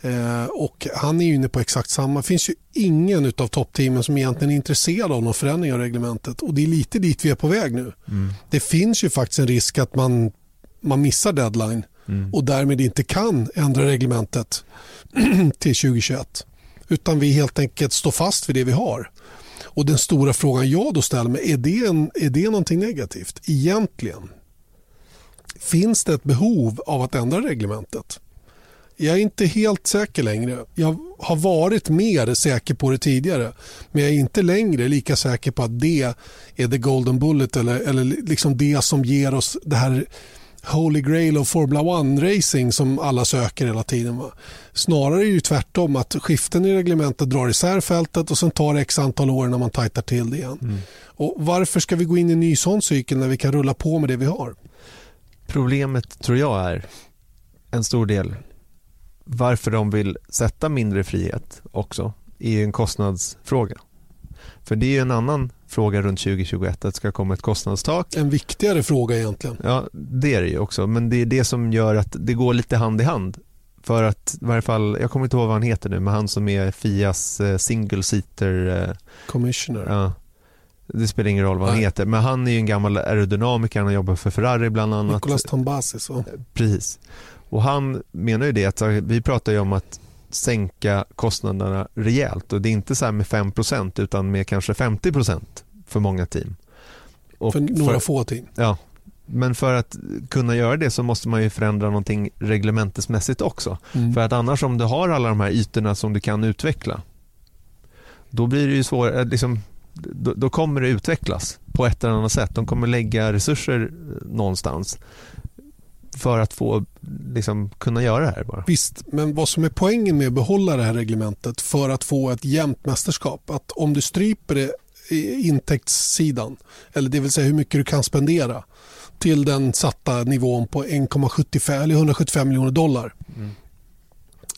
Eh, och Han är ju inne på exakt samma. Det finns ju ingen av toppteamen som egentligen är intresserad av någon förändring av reglementet. Och Det är lite dit vi är på väg nu. Det finns ju faktiskt en risk att man, man missar deadline och därmed inte kan ändra reglementet till 2021. Utan vi helt enkelt står fast vid det vi har. Och Den stora frågan jag då ställer mig, är det, en, är det någonting negativt egentligen? Finns det ett behov av att ändra reglementet? Jag är inte helt säker längre. Jag har varit mer säker på det tidigare. Men jag är inte längre lika säker på att det är the golden bullet eller, eller liksom det som ger oss det här holy grail of Formula One-racing som alla söker hela tiden. Va? Snarare är det tvärtom att skiften i reglementet drar isär fältet och sen tar det x antal år när man tajtar till det igen. Och Varför ska vi gå in i en ny sån cykel när vi kan rulla på med det vi har? Problemet tror jag är en stor del varför de vill sätta mindre frihet också är en kostnadsfråga. För det är ju en annan fråga runt 2021 att det ska komma ett kostnadstak. En viktigare fråga egentligen. Ja, det är det ju också, men det är det som gör att det går lite hand i hand. För att i varje fall, jag kommer inte ihåg vad han heter nu, men han som är Fias eh, single seater eh, Commissioner. Ja, det spelar ingen roll vad han Nej. heter, men han är ju en gammal aerodynamiker, han har jobbat för Ferrari bland annat. Nicolas Tambasis. va? Precis. Och han menar ju det att vi pratar ju om att sänka kostnaderna rejält och det är inte så här med 5% utan med kanske 50% för många team. Och För några få team. Ja, men för att kunna göra det så måste man ju förändra någonting reglementesmässigt också. Mm. För att annars om du har alla de här ytorna som du kan utveckla, då blir det ju svårare, liksom, då, då kommer det utvecklas på ett eller annat sätt. De kommer lägga resurser eh, någonstans för att få liksom, kunna göra det här bara. Visst, men vad som är poängen med att behålla det här reglementet för att få ett jämnt mästerskap, att om du stryper det i intäktssidan, eller det vill säga hur mycket du kan spendera till den satta nivån på 1,75 eller 175 miljoner dollar.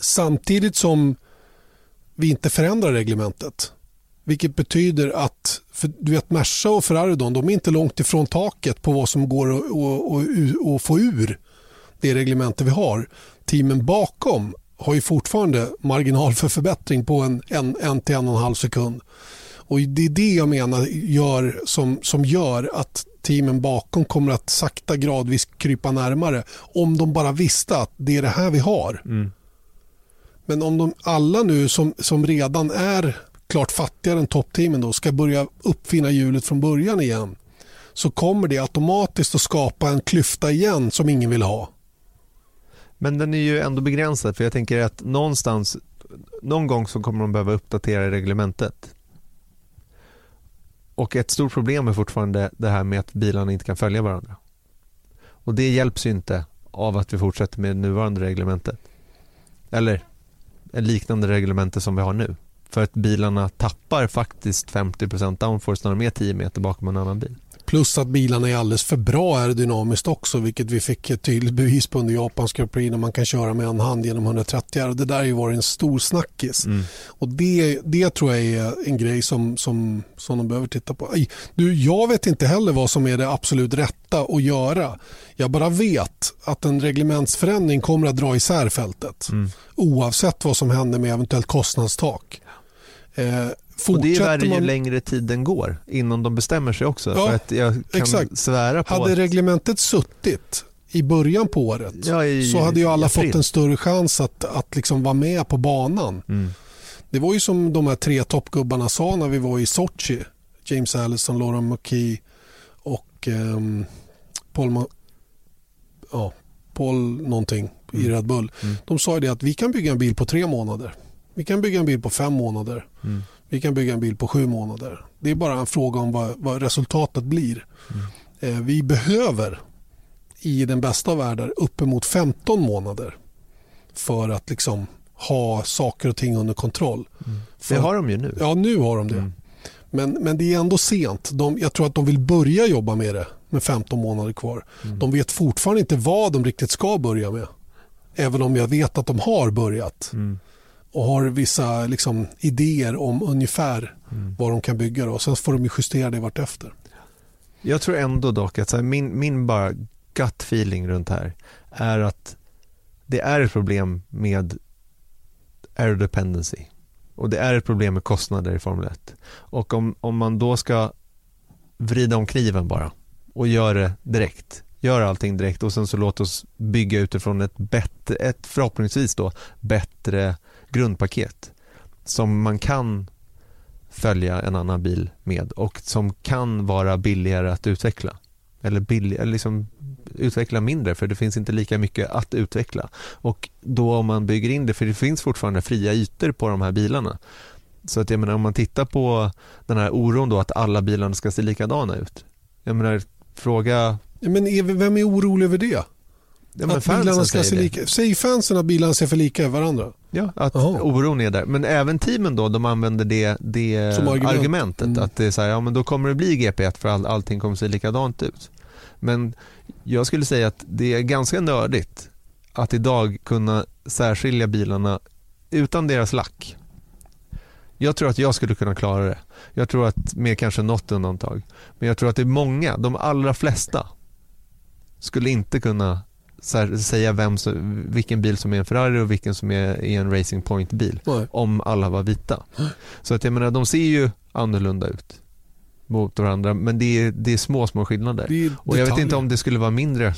Samtidigt som vi inte förändrar reglementet. Vilket betyder att för, du vet Merca och Ferrari de, de är inte långt ifrån taket på vad som går att, att, att, att få ur det reglementet vi har. Teamen bakom har ju fortfarande marginal för förbättring på en, en, en till en och en halv sekund. Och Det är det jag menar gör, som, som gör att teamen bakom kommer att sakta gradvis krypa närmare om de bara visste att det är det här vi har. Men om de alla nu som, som redan är klart fattigare än toppteamen då ska börja uppfinna hjulet från början igen så kommer det automatiskt att skapa en klyfta igen som ingen vill ha. Men den är ju ändå begränsad för jag tänker att någonstans, någon gång så kommer de behöva uppdatera reglementet. Och ett stort problem är fortfarande det här med att bilarna inte kan följa varandra. Och det hjälps ju inte av att vi fortsätter med nuvarande reglementet. Eller en liknande reglemente som vi har nu. För att bilarna tappar faktiskt 50% downforce när de är 10 meter bakom en annan bil. Plus att bilarna är alldeles för bra aerodynamiskt också vilket vi fick ett tydligt bevis på under Japans Grand Prix när man kan köra med en hand genom 130 och Det där har ju varit en stor snackis. Och det, det tror jag är en grej som, som, som de behöver titta på. Aj, Du, jag vet inte heller vad som är det absolut rätta att göra. Jag bara vet att en reglementsförändring kommer att dra isär fältet. Oavsett vad som händer med eventuellt kostnadstak. Eh, Och det är värre ju man- längre tiden går innan de bestämmer sig också. Ja, för att jag kan exakt. svära på Hade att... reglementet suttit i början på året Ja, i- så hade ju alla fått en större chans att, att liksom vara med på banan. Mm. Det var ju som de här tre toppgubbarna sa när vi var i Sochi. James Allison, Lauren McKee och ehm, Paul, Ma- ja, Paul någonting i Red Bull. De sa ju det att vi kan bygga en bil på tre månader. Vi kan bygga en bil på fem månader. Vi kan bygga en bil på sju månader. Det är bara en fråga om vad, vad resultatet blir. Eh, vi behöver i den bästa av världar uppemot 15 månader för att liksom ha saker och ting under kontroll. Det För- har de ju nu. Ja, nu har de det. Men, men det är ändå sent. De, jag tror att de vill börja jobba med det med 15 månader kvar. Mm. De vet fortfarande inte vad de riktigt ska börja med. Även om jag vet att de har börjat Mm. Och har vissa liksom, idéer om ungefär Mm. vad de kan bygga. Då. Sen får de ju justera det vartefter. Jag tror ändå dock att här, min, min bara gut feeling runt här är att det är ett problem med aerodependency och det är ett problem med kostnader i Formel 1. Och om, om man då ska vrida om kniven bara och göra det direkt, gör allting direkt och sen så låt oss bygga utifrån ett bättre, ett förhoppningsvis då bättre grundpaket som man kan följa en annan bil med och som kan vara billigare att utveckla. Eller, billig, eller liksom utveckla mindre för det finns inte lika mycket att utveckla. Och då om man bygger in det, för det finns fortfarande fria ytor på de här bilarna. Så att jag menar om man tittar på den här oron då att alla bilarna ska se likadana ut. Jag menar fråga Men är, vi- vem är orolig över det? Ja, men att fansen bilarna ska se lika, säger fansen att bilarna ser för lika varandra? Ja, att Jaha. oron är där. Men även teamen då, de använder det, det Som argument. argumentet. Mm. Att det är så här, ja men då kommer det bli GP1 för all, allting kommer se likadant ut. Men jag skulle säga att det är ganska nördigt att idag kunna särskilja bilarna utan deras lack. Jag tror att jag skulle kunna klara det. Jag tror att med kanske något undantag. Men jag tror att det är många, de allra flesta skulle inte kunna säga vem som, vilken bil som är en Ferrari och vilken som är, är en Racing Point-bil om alla var vita. Så att jag menar, de ser ju annorlunda ut mot varandra men det är, det är små, små skillnader. Och jag vet inte om det skulle vara mindre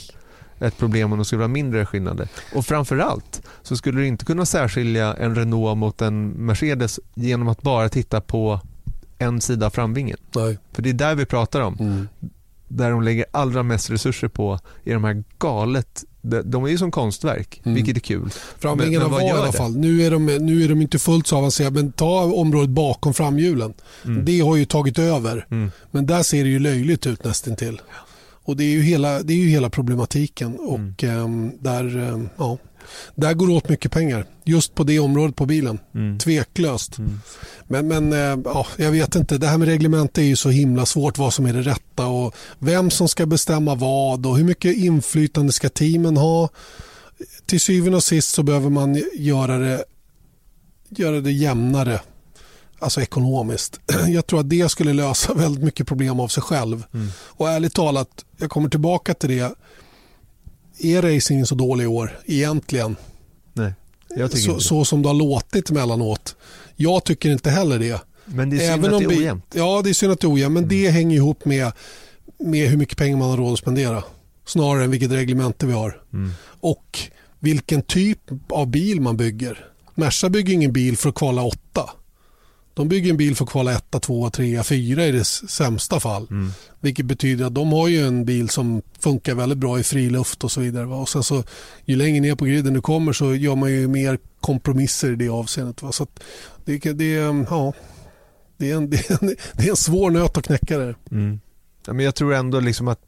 ett problem om det skulle vara mindre skillnader. Och framförallt så skulle du inte kunna särskilja en Renault mot en Mercedes genom att bara titta på en sida av framvingen. Nej. För det är där vi pratar om. Mm. Där de lägger allra mest resurser på i de här galet, de, är ju som konstverk, Mm. vilket är kul. Framvingarna var i alla det? fall. Nu är, de, nu är de inte fullt så avancerade men ta området bakom framhjulen. Mm. Det har ju tagit över. Mm. Men där ser det ju löjligt ut nästintill. Och det är ju hela, det är ju hela problematiken. Mm. Och ehm, där, ehm, ja, där går det åt mycket pengar. Just på det området på bilen. Mm. Tveklöst. Mm. Men, men eh, ja, jag vet inte. Det här med reglement är ju så himla svårt vad som är det rätta och vem som ska bestämma vad och hur mycket inflytande ska teamen ha. Till syvende och sist så behöver man göra det, göra det jämnare. Alltså ekonomiskt. Jag tror att det skulle lösa väldigt mycket problem av sig själv. Mm. Och ärligt talat, jag kommer tillbaka till det. Är racingen så dålig i år egentligen? Nej, jag tycker Så, inte så som det har låtit emellanåt. Jag tycker inte heller det. Men det är synd att det är ojämnt. Ja, det är synd att det är ojämnt. Men det hänger ihop med, med hur mycket pengar man har råd att spendera. Snarare än vilket reglemente vi har. Mm. Och vilken typ av bil man bygger. Merca bygger ingen bil för att kvala åtta. De bygger en bil för att kvala etta, tvåa, trea, fyra i det sämsta fall. Mm. Vilket betyder att de har ju en bil som funkar väldigt bra i fri luft och så vidare. Va? Och sen så, ju längre ner på griden du kommer så gör man ju mer kompromisser i det avseendet. Va? Så att det, det, är, ja, det, är en, det, är en, det är en svår nöt att knäcka det. Mm. Ja, men jag tror ändå liksom att,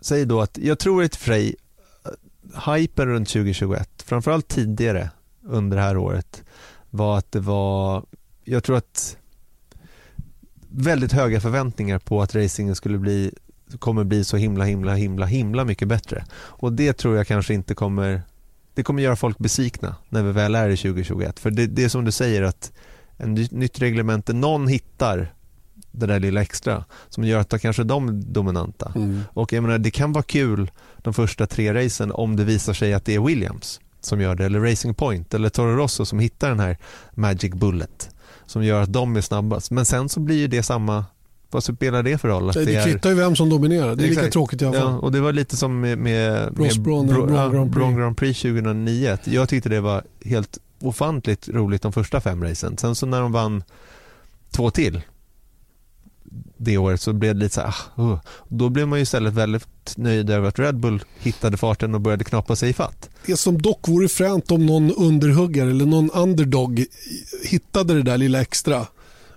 säg då att, jag tror ett Frej, eh, hypen runt 2021, framförallt tidigare under det här året, var att det var, jag tror att väldigt höga förväntningar på att racingen skulle bli, kommer bli så himla, himla, himla, himla mycket bättre. Och det tror jag kanske inte kommer, det kommer göra folk besvikna när vi väl är i 2021. För det, det är som du säger att en ny- nytt reglemente, någon hittar det där lilla extra som gör att kanske de är dominanta. Mm. Och jag menar, det kan vara kul de första tre racen om det visar sig att det är Williams som gör det, eller Racing Point eller Toro Rosso som hittar den här Magic Bullet som gör att de är snabbast. Men sen så blir ju det samma, vad spelar det för roll? Att Det, kvittar ju vem som dominerar. Det är lika Exakt. tråkigt i alla fall. Ja, och det var lite som med, med, med Braun Bro- Grand Prix. Braun Grand Prix 2009. Jag tyckte det var helt ofantligt roligt de första fem racen. Sen så när de vann två till det året så blev det lite så här, ah, uh. då blev man ju istället väldigt nöjd över att Red Bull hittade farten och började knappa sig i fatt. Det som dock vore fränt om någon underhuggare eller någon underdog hittade det där lilla extra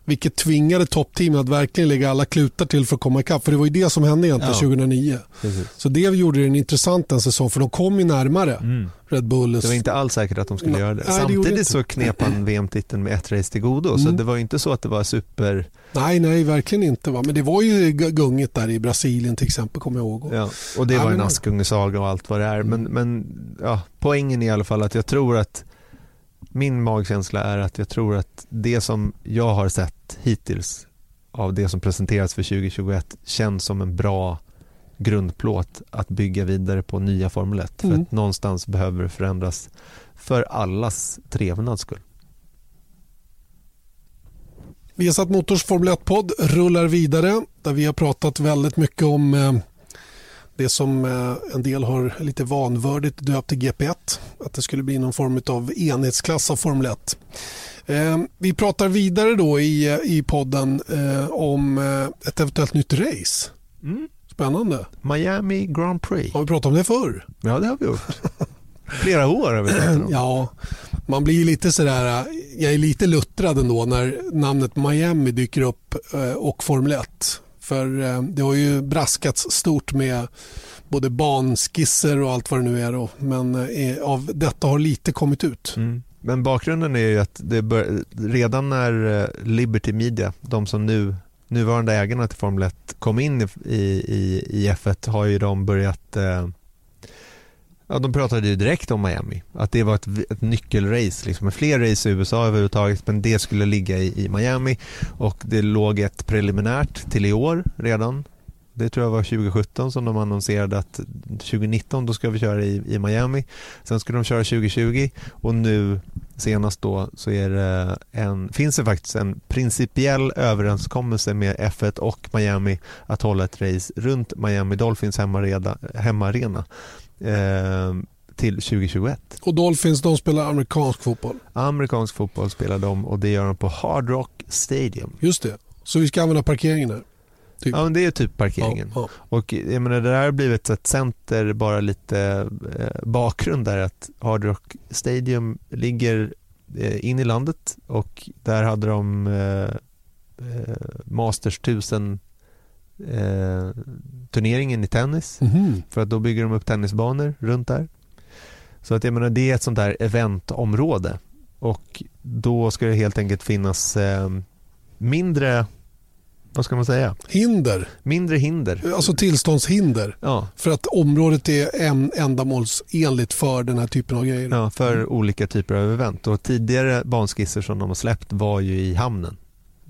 vilket tvingade toppteamen att verkligen lägga alla klutar till för att komma ikapp. För det var ju det som hände egentligen Ja. 2009. Precis. Så det gjorde den intressant en säsong för de kom ju närmare Red Bull. Mm. Det var inte alls säkert att de skulle Nej, göra det. nej, det Samtidigt inte. så knep han VM-titeln med ett race till godo. Så Mm. det var ju inte så att det var super... Nej, nej, verkligen inte. Va? Men det var ju gu- gungigt där i Brasilien till exempel, kommer jag ihåg. Ja, och det Ja, var en men- Askungesaga och allt vad det är. Men, men ja, poängen är i alla fall att jag tror att min magkänsla är att jag tror att det som jag har sett hittills av det som presenteras för 2021 känns som en bra grundplåt att bygga vidare på nya Formel 1. För Mm. att någonstans behöver det förändras för allas trevnads skull. Vi har satt Motors Formel 1-podd rullar vidare där vi har pratat väldigt mycket om eh, det som eh, en del har lite vanvördigt döpt till GP1. Att det skulle bli någon form av enhetsklass av Formel 1. Eh, vi pratar vidare då i, eh, i podden om ett eventuellt nytt race. Spännande. Miami Grand Prix. Har vi pratat om det förr? Ja, det har vi gjort. Flera år har vi pratat om. Ja, man blir ju lite sådär, jag är lite luttrad ändå när namnet Miami dyker upp och Formel 1. För eh, det har ju braskats stort med både banskisser och allt vad det nu är då. Men eh, av detta har lite kommit ut. Mm. Men bakgrunden är ju att det bör, redan när eh, Liberty Media, de som nu nuvarande ägarna till Formel 1 kom in i, i, i F1 har ju de börjat eh, Ja, de pratade ju direkt om Miami, att det var ett, ett nyckelrace, liksom med fler race i USA överhuvudtaget, men det skulle ligga i, i Miami och det låg ett preliminärt till i år redan. Det tror jag var 2017 som de annonserade att 2019 då ska vi köra i, i Miami. Sen skulle de köra 2020 och nu senast då så är det en, finns det faktiskt en principiell överenskommelse med F1 och Miami att hålla ett race runt Miami Dolphins hemmareda, hemmaarena eh, till 2021. Och Dolphins de spelar amerikansk fotboll. Amerikansk fotboll spelar de och det gör de på Hard Rock Stadium. Just det. Så vi ska använda parkeringen här. Typ. Ja, men det är typ parkeringen. Ja, Och jag menar, det där har blivit ett center, bara lite eh, bakgrund där att Hard Rock Stadium ligger eh, in i landet och där hade de eh, eh, Masters 1000 eh, turneringen i tennis Mhm. för att då bygger de upp tennisbanor runt där. Så att jag menar, det är ett sånt där eventområde och då ska det helt enkelt finnas eh, mindre, vad ska man säga, Hinder, mindre hinder. alltså tillståndshinder. Ja, För att området är en ändamålsenligt för den här typen av grejer. Ja, för olika typer av event. Och tidigare banskisser som de har släppt var ju i hamnen.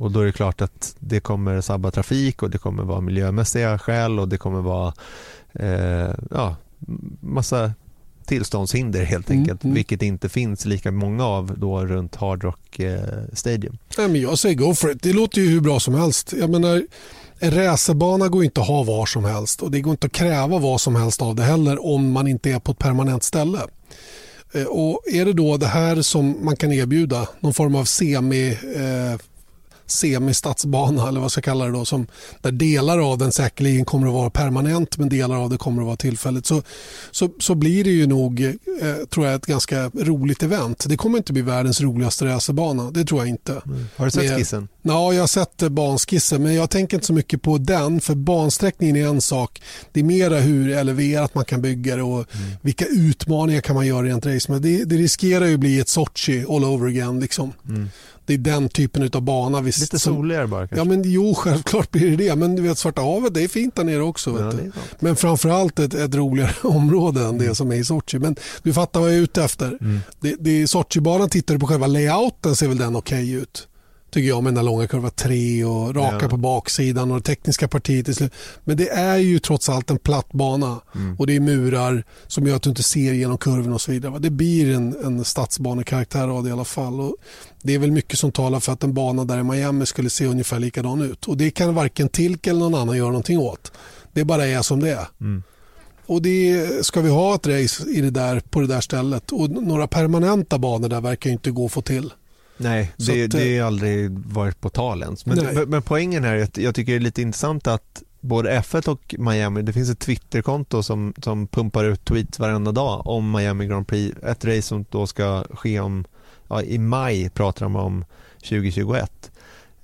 Och då är det klart att det kommer sabba trafik och det kommer vara miljömässiga skäl och det kommer vara eh, ja, massa tillståndshinder helt Mm, enkelt. mm. Vilket inte finns lika många av då runt Hard Rock eh, Stadium. Nej, men jag säger go for it. Det låter ju hur bra som helst. Jag menar, en racerbana går inte att ha var som helst och det går inte att kräva vad som helst av det heller om man inte är på ett permanent ställe. Eh, Och Är det då det här som man kan erbjuda, någon form av semi eh, semi-stadsbana eller vad jag ska kalla det då, som, där delar av den säkerligen kommer att vara permanent men delar av det kommer att vara tillfälligt så, så, så blir det ju nog eh, tror jag ett ganska roligt event. Det kommer inte bli världens roligaste racerbana, det tror jag inte. Har du sett skissen? Ja, jag har sett eh, banskissen men jag tänker inte så mycket på den för bansträckningen är en sak. Det är mera hur eleverat man kan bygga det och vilka utmaningar kan man göra rent race. Men det, det riskerar ju att bli ett Sochi all over again. Liksom. Det är den typen av bana. Visst, Lite soligare bara kanske? Ja, men jo, självklart blir det det. Men du vet, Svarta havet, det är fint där nere också. Ja, vet. Men framförallt ett, ett roligare område än Mm. det som är i Sochi. Men du fattar vad jag är ute efter. Det, det, Sochi-banan, tittar du på själva layouten ser väl den okej ut. Tycker jag med den där långa kurva 3 och raka Ja. på baksidan och det tekniska partiet i slut. Men det är ju trots allt en platt bana Mm. och det är murar som gör att du inte ser genom kurven och så vidare. Det blir en, en stadsbanekaraktär av det i alla fall. Och det är väl mycket som talar för att en bana där i Miami skulle se ungefär likadan ut. Och det kan varken Tilk eller någon annan göra någonting åt. Det bara är som det är. Mm. Och det ska vi ha ett race i det där, på det där stället. Och några permanenta banor där verkar inte gå att få till. Nej, det, att, det har aldrig varit på tal ens. Men, Nej. men, men poängen här är att jag tycker det är lite intressant att både F1 och Miami, det finns ett Twitterkonto som, som pumpar ut tweets varenda dag om Miami Grand Prix. Ett race som då ska ske om, ja, i maj pratar de om 2021.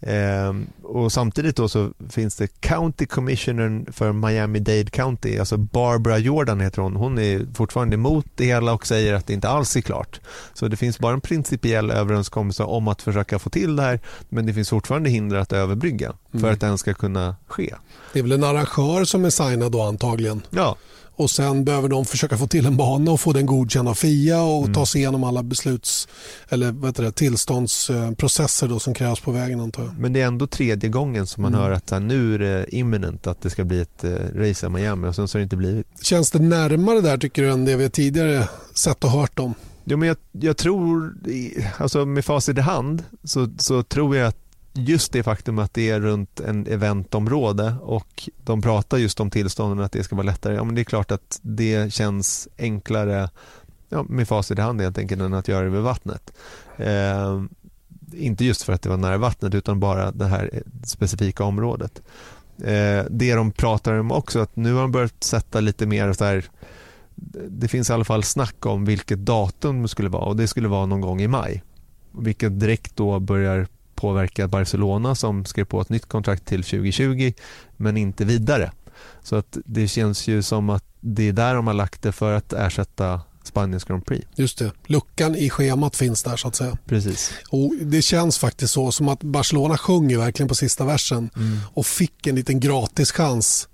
Ehm, och samtidigt då så finns det County Commissioner för Miami-Dade County, alltså Barbara Jordan heter hon. Hon är fortfarande emot det hela och säger att det inte alls är klart. Så det finns bara en principiell överenskommelse om att försöka få till det här, men det finns fortfarande hinder att överbrygga för Mm. att den ska kunna ske. Det är väl en arrangör som är signad då antagligen. Ja, Och sen behöver de försöka få till en bana och få den godkänd av FIA och Mm. ta sig igenom alla besluts eller vad det, tillståndsprocesser då som krävs på vägen antar jag. men det är ändå tredje gången som man Mm. hör att här, nu är det imminent att det ska bli ett eh, race i Miami och sen så har det inte blivit. Känns det närmare där tycker du än det vi tidigare sett och hört om? Jo, men jag, jag tror, alltså med facit i hand, så, så tror jag att just det faktum att det är runt en eventområde och de pratar just om tillstånden att det ska vara lättare, ja men det är klart att det känns enklare ja, med facit i hand helt enkelt än att göra det vid vattnet. Eh, inte just för att det var nära vattnet utan bara det här specifika området. Eh, det de pratar om också att nu har de börjat sätta lite mer så här det finns i alla fall snack om vilket datum det skulle vara och det skulle vara någon gång i maj. Vilket direkt då börjar påverka Barcelona som skrev på ett nytt kontrakt till 2020 men inte vidare. Så att det känns ju som att det är där de har lagt det för att ersätta Spaniens Grand Prix. Just det, luckan i schemat finns där så att säga. Precis. Och det känns faktiskt så som att Barcelona sjunger verkligen på sista versen och fick en liten gratis chans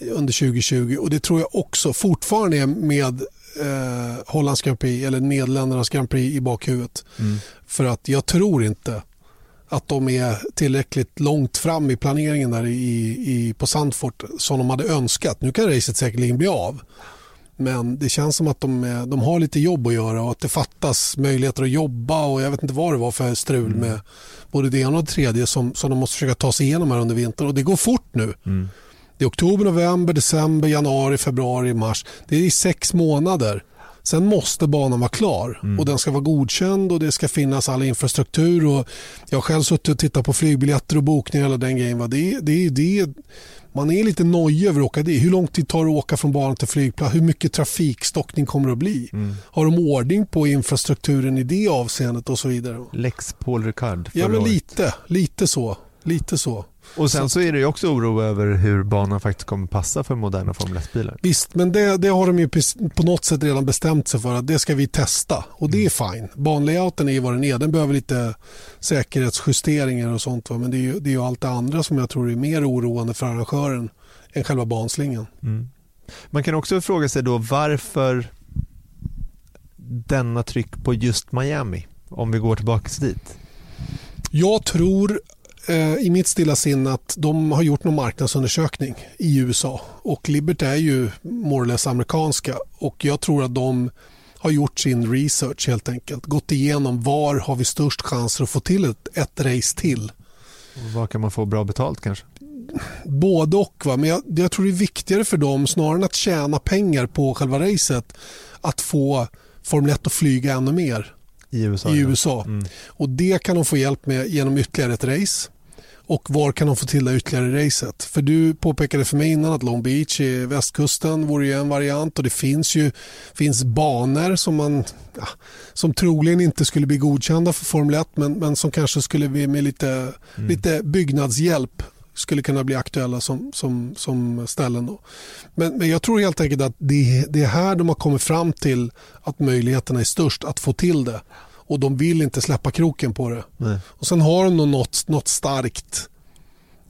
under 2020 och det tror jag också fortfarande är med eh, Hollands Grand Prix eller Nederländernas Grand Prix i bakhuvudet. För att jag tror inte att de är tillräckligt långt fram i planeringen där i, i, på Sandfort som de hade önskat. Nu kan racet säkerligen bli av. Men det känns som att de, är- de har lite jobb att göra och att det fattas möjligheter att jobba och jag vet inte vad det var för strul med både det ena och det tredje som, som de måste försöka ta sig igenom här under vintern och det går fort nu. Det är oktober, november, december, januari, februari, mars. Det är i sex månader. Sen måste banan vara klar och den ska vara godkänd och det ska finnas all infrastruktur. Och jag har själv suttit och tittat på flygbiljetter och bokningar och den grejen. Det, det, det, man är lite nojig över att åka dit. Hur lång tid tar det att åka från banan till flygplats? Hur mycket trafikstockning kommer det att bli? Har de ordning på infrastrukturen i det avseendet och så vidare? Lex Paul Ricard. Ja, men lite, lite så. Lite så. Och sen så är det ju också oro över hur banan faktiskt kommer passa för moderna Formel 1-bilar. Visst, men det, det har de ju på något sätt redan bestämt sig för att det ska vi testa och det är fine. Banlayouten är ju vad den är. Den behöver lite säkerhetsjusteringar och sånt. Va? Men det är, ju, det är ju allt det andra som jag tror är mer oroande för arrangören än själva banslingan. Man kan också fråga sig då varför denna tryck på just Miami, om vi går tillbaka dit. Jag tror eh, i mitt stilla sinne att de har gjort någon marknadsundersökning i USA och Liberty är ju more or less amerikanska och jag tror att de har gjort sin research helt enkelt. Gått igenom var har vi störst chanser att få till ett, ett race till. Och Var kan man få bra betalt kanske? Både och. Va? Men jag, jag tror det är viktigare för dem snarare än att tjäna pengar på själva racet att få Formel 1 att flyga ännu mer I USA. i. USA. Mm. Och Det kan de få hjälp med genom ytterligare ett race. Och var kan de få till det ytterligare racet? För du påpekade för mig innan att Long Beach i västkusten vore ju en variant och det finns ju finns banor som man ja, som troligen inte skulle bli godkända för Formel 1 men, men som kanske skulle bli med lite, lite byggnadshjälp skulle kunna bli aktuella som, som, som ställen. Då. Men, men jag tror helt enkelt att det, det är här de har kommit fram till att möjligheterna är störst att få till det. Och de vill inte släppa kroken på det. Nej. Och Sen har de nog något, något starkt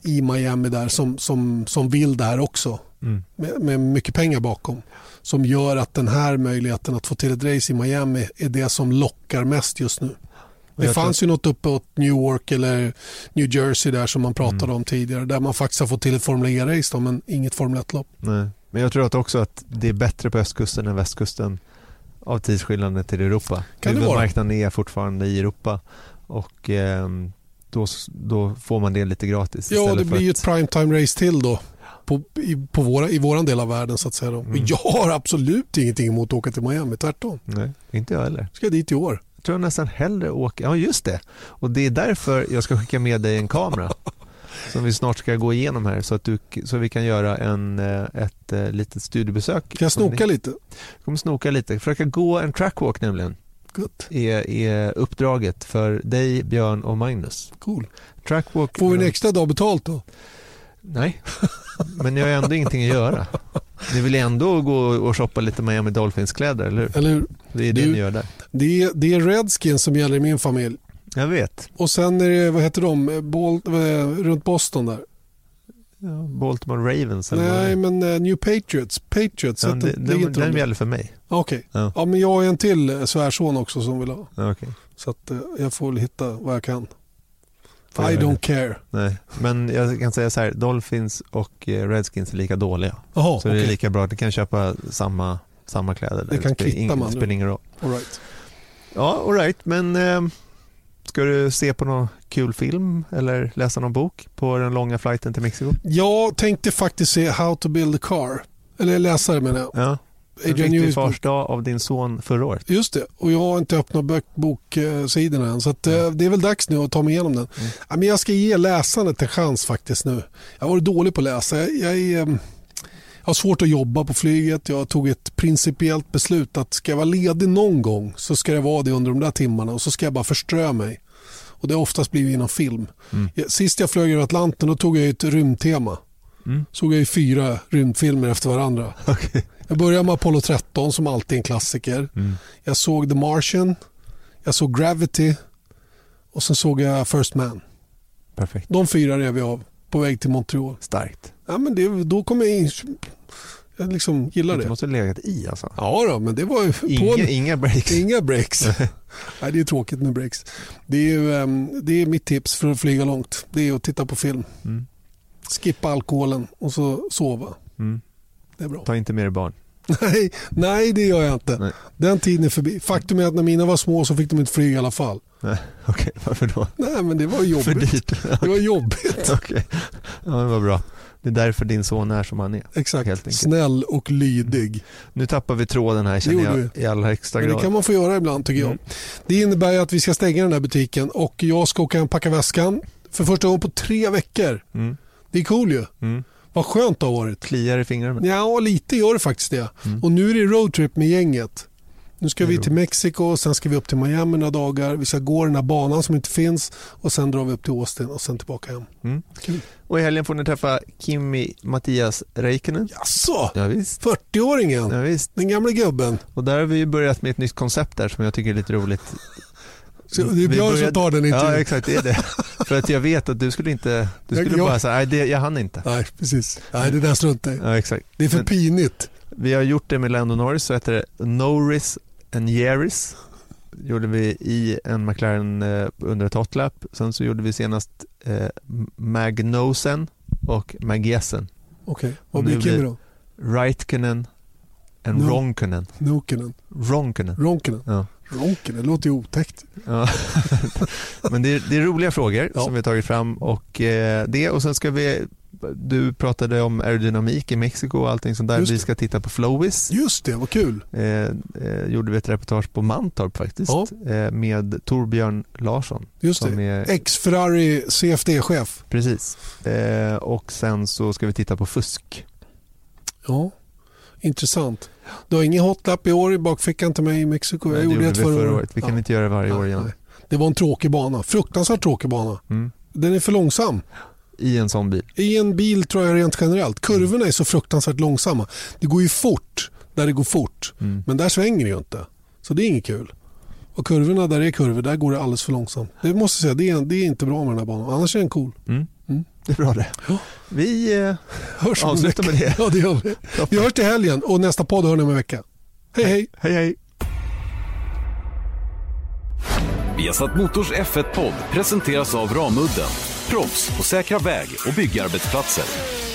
i Miami där som, som, som vill det här också. Mm. Med, med mycket pengar bakom. Som gör att den här möjligheten att få till ett race i Miami är det som lockar mest just nu. Det fanns ju något uppe åt New York eller New Jersey där som man pratade Mm. om tidigare. Där man faktiskt har fått till ett Formel E-race men inget Formel 1-lopp. Nej. Men jag tror att också att det är bättre på östkusten än västkusten av tidsskillnaden till Europa. Kan? Huvudmarknaden är fortfarande i Europa och ehm, då, då får man det lite gratis. Ja, det blir ju ett primetime race till då. På, i, på våra, I våran del av världen så att säga. Mm. Men jag har absolut ingenting emot att åka till Miami, tvärtom. Nej, inte jag heller. Ska dit i år. Jag tror jag nästan hellre åker, ja just det. Och det är därför jag ska skicka med dig en kamera. som vi snart ska gå igenom här så att du, så vi kan göra en, eh, ett eh, litet studiebesök. Kan jag snoka lite? Jag kommer snoka lite, försöka gå en trackwalk nämligen. Gott. är, är uppdraget för dig, Björn och Magnus. Cool. Trackwalk... Får vi en extra dag betalt då? Nej, men jag har ändå ingenting att göra. Ni vill ändå gå och shoppa lite Miami Dolphins-kläder, eller hur? Eller hur? Det är det Du- ni gör där. Det är, det är Redskins som gäller i min familj. Jag vet. Och sen är det, vad heter de, Bol, eh, runt Boston där? Ja, Baltimore Ravens eller det Nej, men eh, New Patriots. Patriots, ja, det, ligger den, den gäller för mig. Okej. Ja. Ja, men jag har en till eh, svärson också som vill ha. Ja, okej. Så att jag får väl hitta vad jag kan. Får I jag don't care. Nej, men jag kan säga så här, Dolphins och Redskins är lika dåliga. Jaha, så det är lika bra att du kan köpa samma, samma kläder. Det kan kvitta man. spelar ingen roll. All right. Ja, all right. men eh, ska du se på någon kul film eller läsa någon bok på den långa flighten till Mexiko? Jag tänkte faktiskt se How to build a car. Eller läsa det menar jag. Ja. En riktig fars dag av din son förra året. Just det, och jag har inte öppnat bok- boksidorna än. Så att, eh, det är väl dags nu att ta mig igenom den. Ja, men jag ska ge läsandet en chans faktiskt nu. Jag har varit dålig på att läsa. Jag, jag, är, eh, jag har svårt att jobba på flyget. Jag tog ett principiellt beslut att ska jag vara ledig någon gång så ska det vara det under de där timmarna och så ska jag bara förströ mig. Och det har oftast blivit inom film. Ja, Sist jag flög över Atlanten då tog jag ett rymdtema. Mm. Såg jag ju fyra rymdfilmer efter varandra. Jag började med Apollo 13 som alltid är en klassiker. Mm. Jag såg The Martian, jag såg Gravity och sen såg jag First Man. Perfekt. De fyra rev jag av på väg till Montreal. Starkt. Ja, men det, då kom jag in. Jag liksom gillar Du det. måste ha legat i alltså. Ja då, men det var ju på Inga, en, inga breaks. inga breaks. Nej, det är tråkigt med breaks. Det är, ju, ehm, det är mitt tips för att flyga långt. Det är att titta på film. Mm. Skippa alkoholen och så sova. Mm. Det är bra. Ta inte med dig barn. Nej, nej, det gör jag inte. Nej. Den tiden är förbi. Faktum är att när mina var små så fick de inte flyga i alla fall. Nej, Okej, varför då? Nej, men det var För jobbigt. dyrt. Det var jobbigt. Okej, ja, det var bra. Det är därför din son är som han är. Exakt. Snäll och lydig. Nu tappar vi tråden här känner jag i allra högsta Men det grad. kan man få göra ibland tycker jag. Mm. Det innebär att vi ska stänga den här butiken och jag ska åka och packa väskan för första gången på tre veckor. Mm. Det är cool ju. Mm. Vad skönt det har varit. Kliar i fingrarna. Ja, lite gör det faktiskt det. Mm. Och nu är det roadtrip med gänget. Nu ska vi till Mexiko, sen ska vi upp till Miami några dagar. Vi ska gå den här banan som inte finns och sen drar vi upp till Austin och sen tillbaka hem. Mm. Kul. Och i helgen får ni träffa Kimi Mattias Räikkönen. Jaså? Ja, visst. 40-åringen? Ja, visst. Den gamla gubben? Och där har vi börjat med ett nytt koncept där som jag tycker är lite roligt. Så det är Björn som tar den Ja, intervjun. exakt. Det är det. För att jag vet att du skulle inte... Du skulle jag- bara säga, nej, det, jag hann inte. Nej, precis. Nej, det där struntar jag. Ja, exakt. Det är för Men pinigt. vi har gjort det med Lando Norris, så heter det Norris and Yaris. gjorde vi i en McLaren eh, under ett hotlap. Sen så gjorde vi senast eh, Magnosen och Magiesen. Okej, vad Nu blir Kimi då? Räikkönen and No. Ronkönen. Nokinen? Ronkönen. Ronkinen? Ja. Ronkinen, det låter ju otäckt. Ja. Men det är, det är roliga frågor Ja. som vi har tagit fram och eh, det och sen ska vi du pratade om aerodynamik i Mexiko och allting sånt där. Just Vi ska titta på Flowis. Just det, vad kul. Eh, eh, gjorde vi ett reportage på Mantorp faktiskt Ja. eh, med Torbjörn Larsson. Just som det. Är, Ex-Ferrari CFD-chef. precis. Eh, och sen så ska vi titta på fusk. Ja, intressant. Du har ingen hotlap i år i bakfickan till mig i Mexiko? Jag det gjorde vi förra, förra året. Vi kan Ja. inte göra det varje år Nej, igen. nej. Det var en tråkig bana. Fruktansvärt tråkig bana. Mm. Den är för långsam. I en sån bil. I en bil tror jag rent generellt. Kurvorna är så fruktansvärt långsamma. Det går ju fort där det går fort. Mm. Men där svänger det ju inte. Så det är inget kul. Och kurvorna där det är kurvor, där går det alldeles för långsamt. Det måste jag säga, det är, det är inte bra med den här banan. Annars är den cool. Mm. Mm. Det är bra det. Vi eh, Hörs avslutar med det. Ja, det gör vi. Vi hörs till helgen och nästa podd hör ni om en vecka. Hej hej! Hej hej. Viasat Motors F1-podd presenteras av Ramudden. Proffs på säkra väg och byggarbetsplatser.